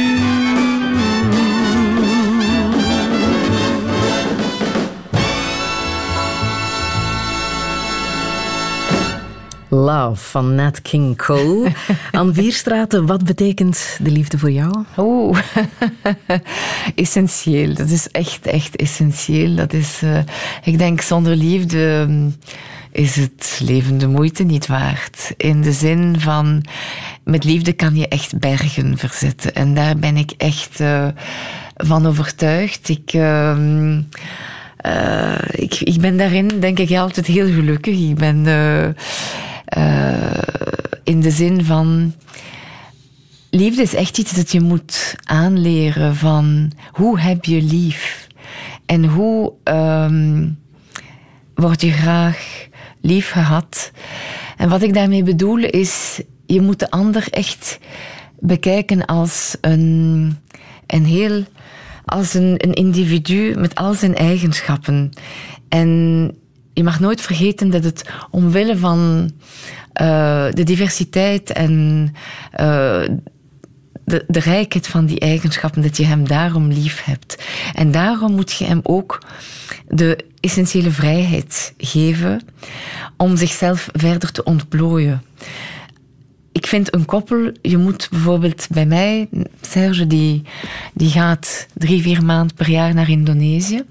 Love van Nat King Cole. Aan Vierstraten, wat betekent de liefde voor jou? Oeh, essentieel. Dat is echt, echt essentieel. Dat is, uh, ik denk, zonder liefde mm, is het leven de moeite niet waard. In de zin van, met liefde kan je echt bergen verzetten. En daar ben ik echt uh, van overtuigd. Ik... Uh, uh, ik, ik ben daarin, denk ik, altijd heel gelukkig. Ik ben uh, in de zin van. Liefde is echt iets dat je moet aanleren van hoe heb je lief en hoe um, word je graag lief gehad. En wat ik daarmee bedoel is, je moet de ander echt bekijken als een, een heel, als een, een individu met al zijn eigenschappen. En je mag nooit vergeten dat het omwille van uh, de diversiteit en uh, de, de rijkheid van die eigenschappen, dat je hem daarom lief hebt. En daarom moet je hem ook de essentiële vrijheid geven om zichzelf verder te ontplooien. Ik vind een koppel, je moet bijvoorbeeld bij mij, Serge, die, die gaat drie, vier maanden per jaar naar Indonesië.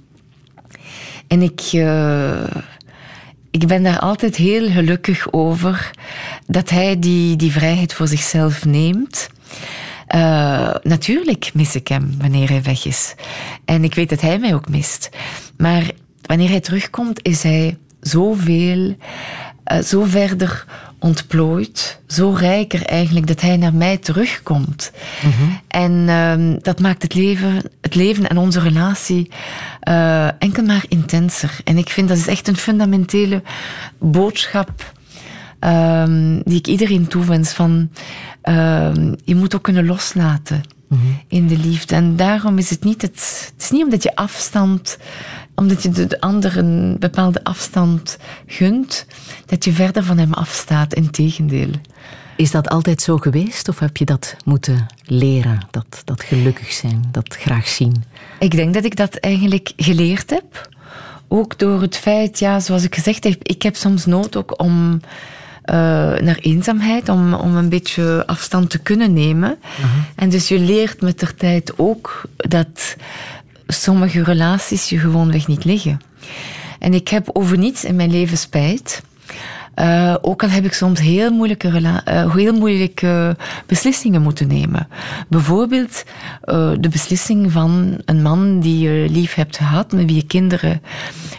En ik, uh, ik ben daar altijd heel gelukkig over dat hij die, die vrijheid voor zichzelf neemt. Uh, natuurlijk mis ik hem wanneer hij weg is. En ik weet dat hij mij ook mist. Maar wanneer hij terugkomt, is hij zoveel, uh, zo verder ontplooit, zo rijker eigenlijk dat hij naar mij terugkomt. Mm -hmm. En uh, dat maakt het leven, het leven en onze relatie uh, enkel maar intenser. En ik vind dat is echt een fundamentele boodschap um, die ik iedereen toewens van um, je moet ook kunnen loslaten. Mm -hmm. In de liefde. En daarom is het niet, het, het is niet omdat je afstand omdat je de ander een bepaalde afstand gunt, dat je verder van hem afstaat. Integendeel. Is dat altijd zo geweest of heb je dat moeten leren? Dat, dat gelukkig zijn, dat graag zien? Ik denk dat ik dat eigenlijk geleerd heb. Ook door het feit, ja, zoals ik gezegd heb, ik heb soms nood ook om uh, naar eenzaamheid, om, om een beetje afstand te kunnen nemen. Uh -huh. En dus je leert met de tijd ook dat sommige relaties je gewoonweg niet liggen. En ik heb over niets in mijn leven spijt. Uh, ook al heb ik soms heel moeilijke, uh, heel moeilijke beslissingen moeten nemen. Bijvoorbeeld uh, de beslissing van een man die je lief hebt gehad, met wie je kinderen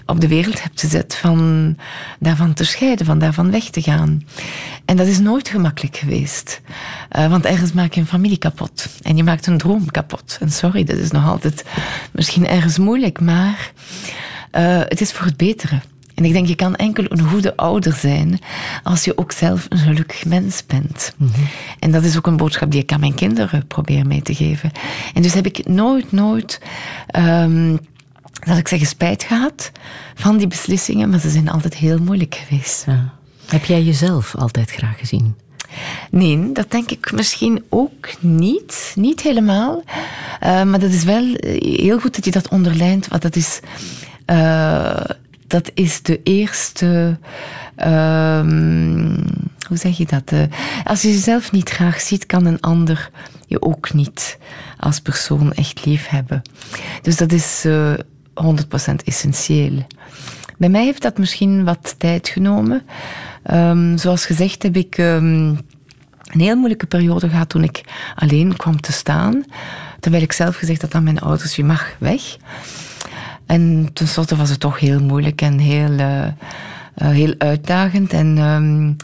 op de wereld hebt gezet, van daarvan te scheiden, van daarvan weg te gaan. En dat is nooit gemakkelijk geweest. want ergens maak je een familie kapot. En je maakt een droom kapot. En sorry, dat is nog altijd misschien ergens moeilijk, maar het is voor het betere. En ik denk, je kan enkel een goede ouder zijn als je ook zelf een gelukkig mens bent. Mm -hmm. En dat is ook een boodschap die ik aan mijn kinderen probeer mee te geven. En dus heb ik nooit, nooit, um, dat ik zeggen, spijt gehad van die beslissingen, maar ze zijn altijd heel moeilijk geweest. Ja. Heb jij jezelf altijd graag gezien? Nee, dat denk ik misschien ook niet. Niet helemaal. Uh, maar dat is wel heel goed dat je dat onderlijnt, want dat is... Uh, dat is de eerste. Um, hoe zeg je dat? Uh, als je jezelf niet graag ziet, kan een ander je ook niet als persoon echt lief hebben. Dus dat is uh, 100% essentieel. Bij mij heeft dat misschien wat tijd genomen. Um, zoals gezegd heb ik. Um, een heel moeilijke periode gehad toen ik alleen kwam te staan. Terwijl ik zelf gezegd had aan mijn ouders, je mag weg. En tenslotte was het toch heel moeilijk en heel, uh, heel uitdagend. En um,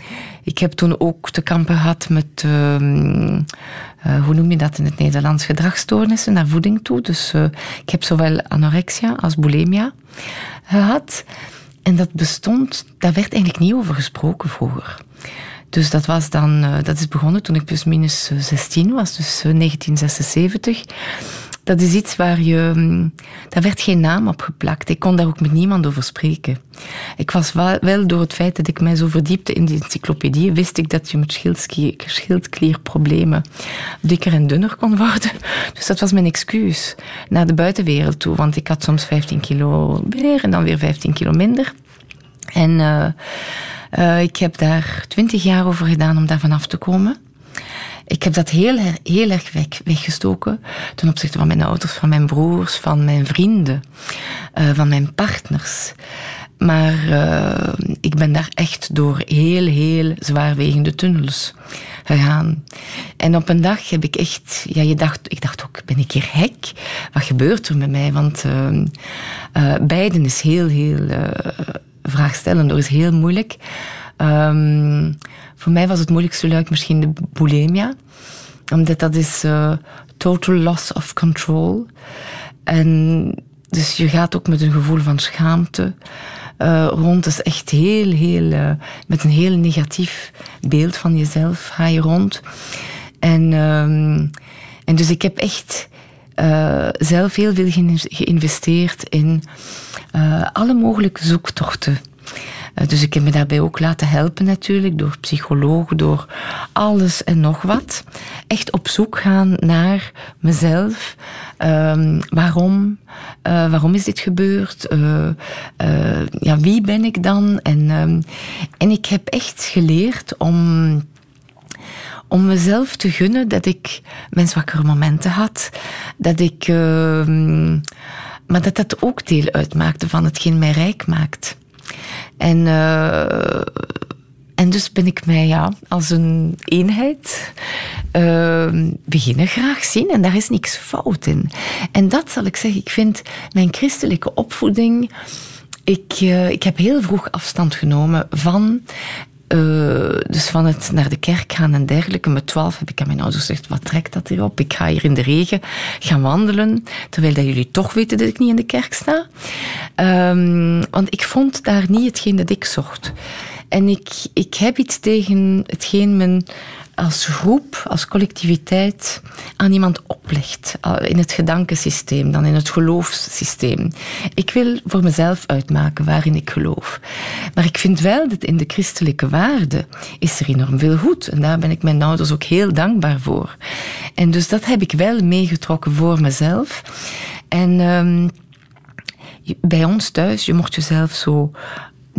ik heb toen ook te kampen gehad met, um, uh, hoe noem je dat in het Nederlands, gedragsstoornissen naar voeding toe. Dus ik heb zowel anorexia als bulimia gehad. En dat bestond, daar werd eigenlijk niet over gesproken vroeger. Dus dat, was dan, dat is begonnen toen ik plus minus 16 was, dus 1976 dat is iets waar je. Mm, daar werd geen naam op geplakt. Ik kon daar ook met niemand over spreken. Ik was wel, door het feit dat ik mij zo verdiepte in die encyclopedie, wist ik dat je met schildklierproblemen dikker en dunner kon worden. Dus dat was mijn excuus naar de buitenwereld toe. Want ik had soms 15 kilo meer en dan weer 15 kilo minder. En uh, uh, ik heb daar 20 jaar over gedaan om daar vanaf te komen. Ik heb dat heel, heel erg weg, weggestoken ten opzichte van mijn ouders, van mijn broers, van mijn vrienden, uh, van mijn partners. Maar uh, ik ben daar echt door heel, heel zwaarwegende tunnels gegaan. En op een dag heb ik echt, ja, je dacht, ik dacht ook, ben ik hier hek? Wat gebeurt er met mij? Want uh, beiden is heel, heel vraagstellend, is heel moeilijk. Um, voor mij was het moeilijkste luik misschien de bulimia. Omdat dat is uh, total loss of control. En dus je gaat ook met een gevoel van schaamte uh, rond. Is echt heel, heel, uh, met een heel negatief beeld van jezelf ga je rond. En, um, en dus ik heb echt zelf heel veel geïnvesteerd in alle mogelijke zoektochten eh, dus ik heb me daarbij ook laten helpen natuurlijk, door psychologen, door alles en nog wat. Echt op zoek gaan naar mezelf. Um, waarom? Uh, waarom is dit gebeurd? Uh, ja, wie ben ik dan? En, um, en ik heb echt geleerd om om mezelf te gunnen dat ik mijn zwakkere momenten had. Dat ik... Uh, maar dat dat ook deel uitmaakte van hetgeen mij rijk maakt. En, uh, en dus ben ik mij ja, als een eenheid uh, beginnen graag zien. En daar is niks fout in. En dat zal ik zeggen, ik vind mijn christelijke opvoeding. Ik, uh, ik heb heel vroeg afstand genomen van uh, dus van het naar de kerk gaan en dergelijke. Met twaalf heb ik aan mijn ouders gezegd, wat trekt dat hier op? Ik ga hier in de regen gaan wandelen, terwijl dat jullie toch weten dat ik niet in de kerk sta. Um, want ik vond daar niet hetgeen dat ik zocht. En ik, ik heb iets tegen hetgeen men als groep, als collectiviteit aan iemand oplegt. In het gedankensysteem, dan in het geloofssysteem. Ik wil voor mezelf uitmaken waarin ik geloof. Maar ik vind wel dat in de christelijke waarden is er enorm veel goed. En daar ben ik mijn ouders ook heel dankbaar voor. En dus dat heb ik wel meegetrokken voor mezelf. En um, bij ons thuis, je mocht jezelf zo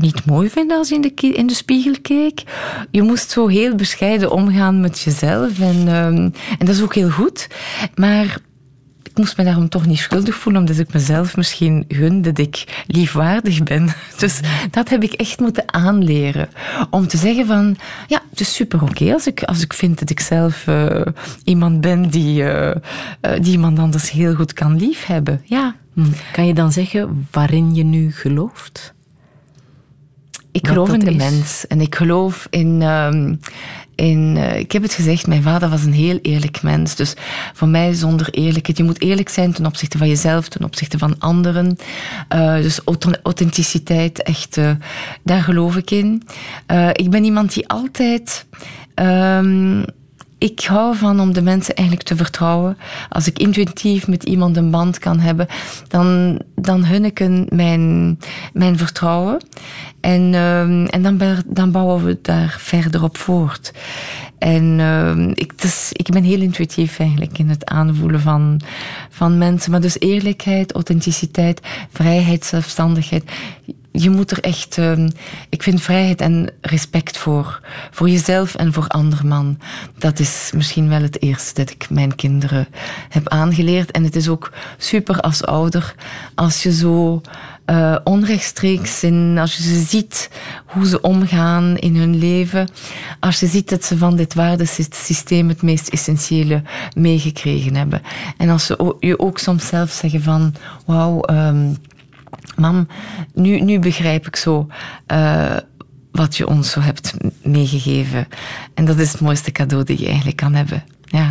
niet mooi vinden als je in de, in de spiegel keek. Je moest zo heel bescheiden omgaan met jezelf. En, um, en dat is ook heel goed. Maar ik moest me daarom toch niet schuldig voelen, omdat ik mezelf misschien gun dat ik liefwaardig ben. Dus dat heb ik echt moeten aanleren. Om te zeggen van, ja, het is super oké als, ik, als ik vind dat ik zelf uh, iemand ben die, uh, die iemand anders heel goed kan liefhebben. Ja. Kan je dan zeggen waarin je nu gelooft? Ik geloof in de is. mens en ik geloof in. Um, in uh, ik heb het gezegd, mijn vader was een heel eerlijk mens. Dus voor mij zonder eerlijkheid. Je moet eerlijk zijn ten opzichte van jezelf, ten opzichte van anderen. Uh, dus authenticiteit, echt, uh, daar geloof ik in. ik ben iemand die altijd. Um, ik hou van om de mensen eigenlijk te vertrouwen. Als ik intuïtief met iemand een band kan hebben, dan, dan hun ik mijn, mijn vertrouwen. En, uh, en dan, dan bouwen we daar verder op voort. En uh, ik, dus, ik ben heel intuïtief eigenlijk in het aanvoelen van, van mensen. Maar dus eerlijkheid, authenticiteit, vrijheid, zelfstandigheid je moet er echt, uh, ik vind vrijheid en respect voor, voor jezelf en voor anderman. Dat is misschien wel het eerste dat ik mijn kinderen heb aangeleerd. En het is ook super als ouder als je zo uh, onrechtstreeks in, als je ze ziet hoe ze omgaan in hun leven, als je ziet dat ze van dit waardesysteem het meest essentiële meegekregen hebben. En als ze je ook soms zelf zeggen van, wauw, um, mam, nu, nu begrijp ik zo uh, wat je ons zo hebt meegegeven. En dat is het mooiste cadeau dat je eigenlijk kan hebben. Ja.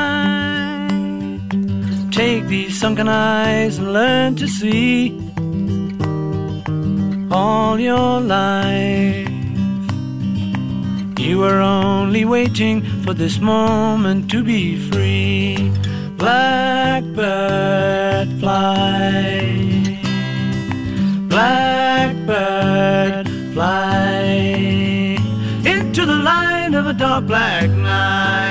Take these sunken eyes and learn to see all your life. You were only waiting for this moment to be free blackbird fly. Blackbird fly into the light of a dark black night.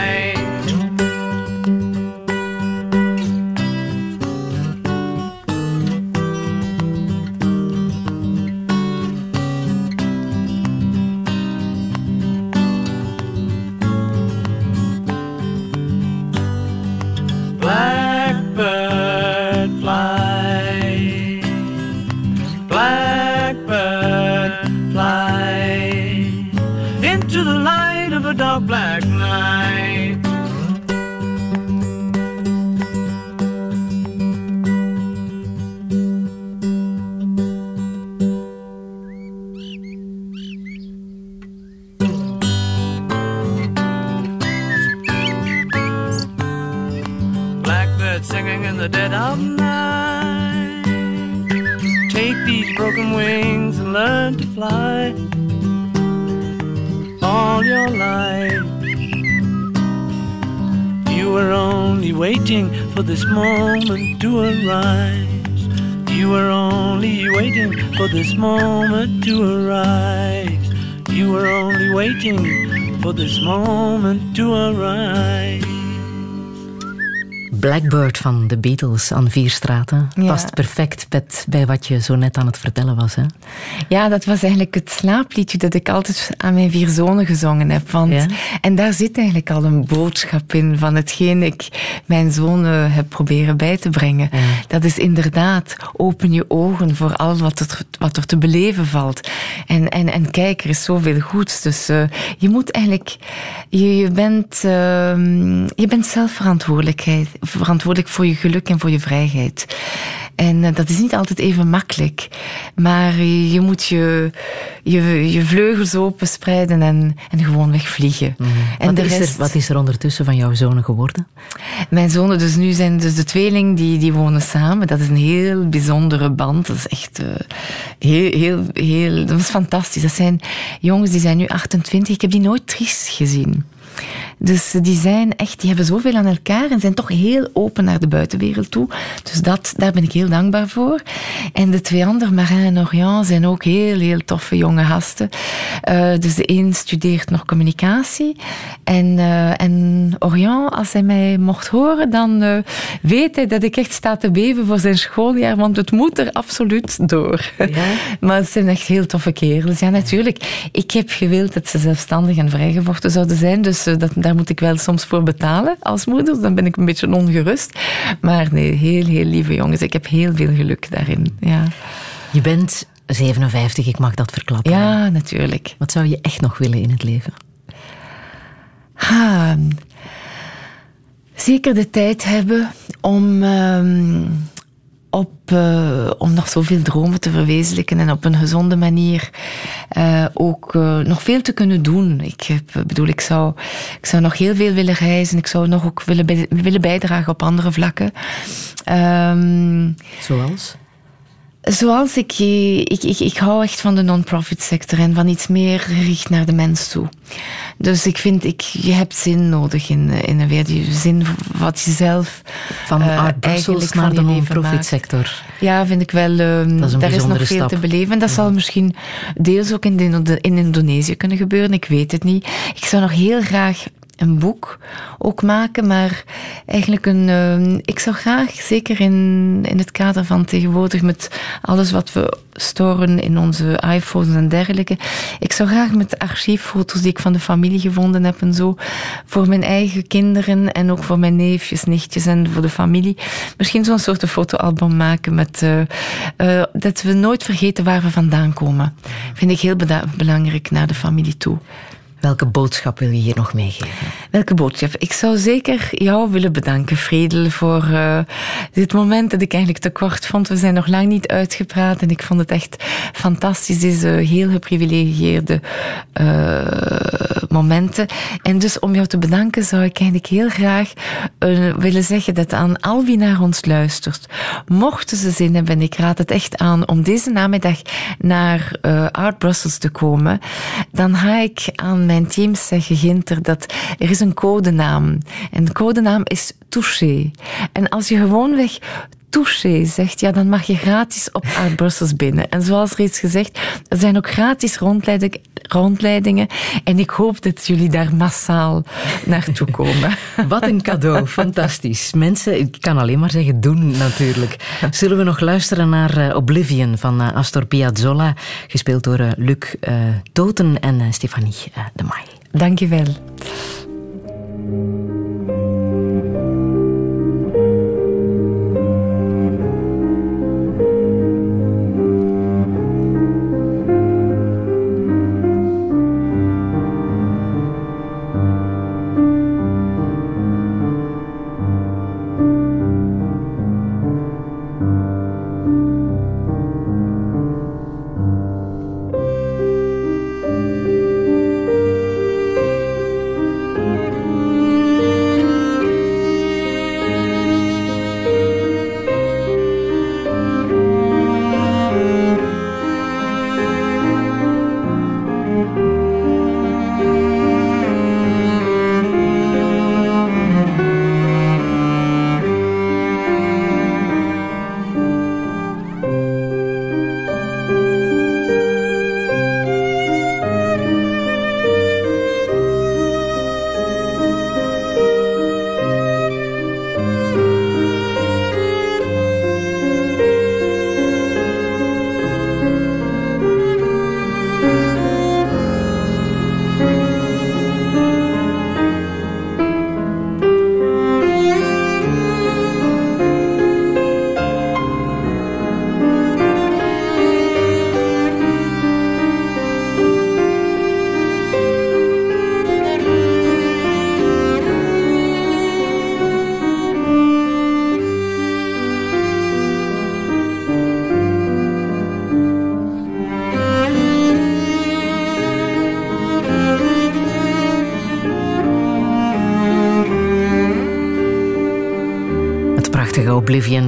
Black night. Blackbird singing in the dead of night. Take these broken wings and learn to fly all your life. You were only waiting for this moment to arise. You were only waiting for this moment to arise. You were only waiting for this moment to arise. Blackbird van de Beatles aan vier straten. Past perfect bij, bij wat je zo net aan het vertellen was. Hè? Ja, dat was eigenlijk het slaapliedje dat ik altijd aan mijn vier zonen gezongen heb. Want, En daar zit eigenlijk al een boodschap in van hetgeen ik mijn zonen heb proberen bij te brengen. Dat is inderdaad, open je ogen voor al wat er, wat er te beleven valt. En, en, en kijk, er is zoveel goeds. Dus uh, je moet eigenlijk, je, je, bent, uh, je bent zelf verantwoordelijkheid verantwoordelijk voor je geluk en voor je vrijheid. En uh, dat is niet altijd even makkelijk. Maar je moet je, je, je vleugels openspreiden en, en gewoon wegvliegen. Mm. En wat, de is rest... er, wat is er ondertussen van jouw zonen geworden? Mijn zonen, dus nu zijn dus de tweeling, die, die wonen samen. Dat is een heel bijzondere band. Dat is echt uh, heel, heel, heel... Dat is fantastisch. Dat zijn jongens die zijn nu 28. Ik heb die nooit triest gezien. Dus die zijn echt, die hebben zoveel aan elkaar en zijn toch heel open naar de buitenwereld toe. Dus dat, daar ben ik heel dankbaar voor. En de twee anderen, Marin en Orion, zijn ook heel, heel toffe jonge gasten. Uh, dus de een studeert nog communicatie. En, uh, en Orion, als hij mij mocht horen, dan uh, weet hij dat ik echt sta te beven voor zijn schooljaar, want het moet er absoluut door. Ja. maar het zijn echt heel toffe kerels. Ja, natuurlijk. Ik heb gewild dat ze zelfstandig en vrijgevochten zouden zijn, dus dat, daar moet ik wel soms voor betalen als moeder. Dan ben ik een beetje ongerust. Maar nee, heel, heel lieve jongens. Ik heb heel veel geluk daarin. Ja. Je bent 57, ik mag dat verklappen. Ja, natuurlijk. Wat zou je echt nog willen in het leven? Ha, zeker de tijd hebben om um, op, uh, om nog zoveel dromen te verwezenlijken en op een gezonde manier uh, ook uh, nog veel te kunnen doen. Ik heb, bedoel, ik zou, ik zou nog heel veel willen reizen. Ik zou nog ook willen, willen bijdragen op andere vlakken. Um, Zoals? Zoals ik, ik, ik, ik hou echt van de non-profit sector en van iets meer gericht naar de mens toe. Dus ik vind, ik, je hebt zin nodig in, in een weer die zin wat je zelf Van uh, Art Brussels naar de non-profit sector. Ja, vind ik wel. Uh, is daar is nog veel stap. te beleven. En dat ja. zal misschien deels ook in, de, in Indonesië kunnen gebeuren. Ik weet het niet. Ik zou nog heel graag een boek ook maken, maar eigenlijk een. Uh, ik zou graag, zeker in, in het kader van tegenwoordig met alles wat we storen in onze iPhones en dergelijke, ik zou graag met archieffoto's die ik van de familie gevonden heb en zo, voor mijn eigen kinderen en ook voor mijn neefjes, nichtjes en voor de familie, misschien zo'n soort fotoalbum maken met uh, uh, dat we nooit vergeten waar we vandaan komen. Vind ik heel belangrijk naar de familie toe. Welke boodschap wil je hier nog meegeven? Welke boodschap? Ik zou zeker jou willen bedanken, Fredel, voor uh, dit moment dat ik eigenlijk te kort vond. We zijn nog lang niet uitgepraat en ik vond het echt fantastisch, deze heel geprivilegieerde uh, momenten. En dus om jou te bedanken zou ik eigenlijk heel graag uh, willen zeggen dat aan al wie naar ons luistert, mochten ze zin hebben, en ik raad het echt aan om deze namiddag naar Art Brussels te komen, dan ga ik aan mijn team zeggen, Ginter, dat er is een codenaam. En de codenaam is Touché. En als je gewoonweg touché zegt, ja, dan mag je gratis op Art Brussels binnen. En zoals reeds gezegd, er zijn ook gratis rondleiding, rondleidingen. En ik hoop dat jullie daar massaal naartoe komen. Wat een cadeau, fantastisch. Mensen, ik kan alleen maar zeggen, doen natuurlijk. Zullen we nog luisteren naar uh, Oblivion van uh, Astor Piazzolla, gespeeld door uh, Luc Toten en Stefanie de Maai. Dank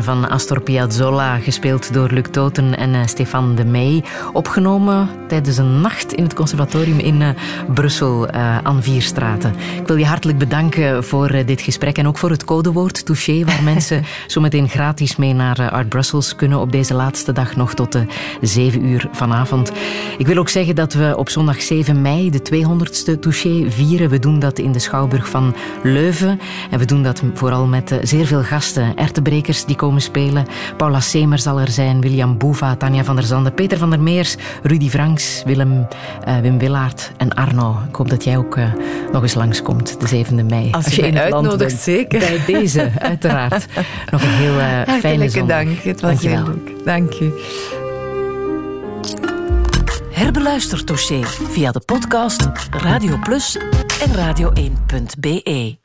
van Astor Piazzolla, gespeeld door Luc Toten en uh, Stefan de Meij. Opgenomen tijdens een nacht in het conservatorium in uh, Brussel uh, aan vier straten. Ik wil je hartelijk bedanken voor dit gesprek en ook voor het codewoord touché, waar mensen zometeen gratis mee naar Art Brussels kunnen op deze laatste dag nog tot de 7 uur vanavond. Ik wil ook zeggen dat we op zondag 7 mei de 200ste touché vieren. We doen dat in de Schouwburg van Leuven en we doen dat vooral met zeer veel gasten. Ertebrekers die komen spelen. Paula Semer zal er zijn, William Boeva, Tanja van der Zanden, Peter van der Meers, Rudy Franks, Willem, uh, Wim Willaert en Arno. Ik hoop dat jij ook uh, nog eens langskomt, de 7e mei. Als, Als je, je in het uitnodigt, bent, zeker. Bij deze, uiteraard. nog een heel uh, fijne zondag. dank. Het was heel leuk. Dank je. Herbeluister Touché via de podcast Radio Plus en radio1.be.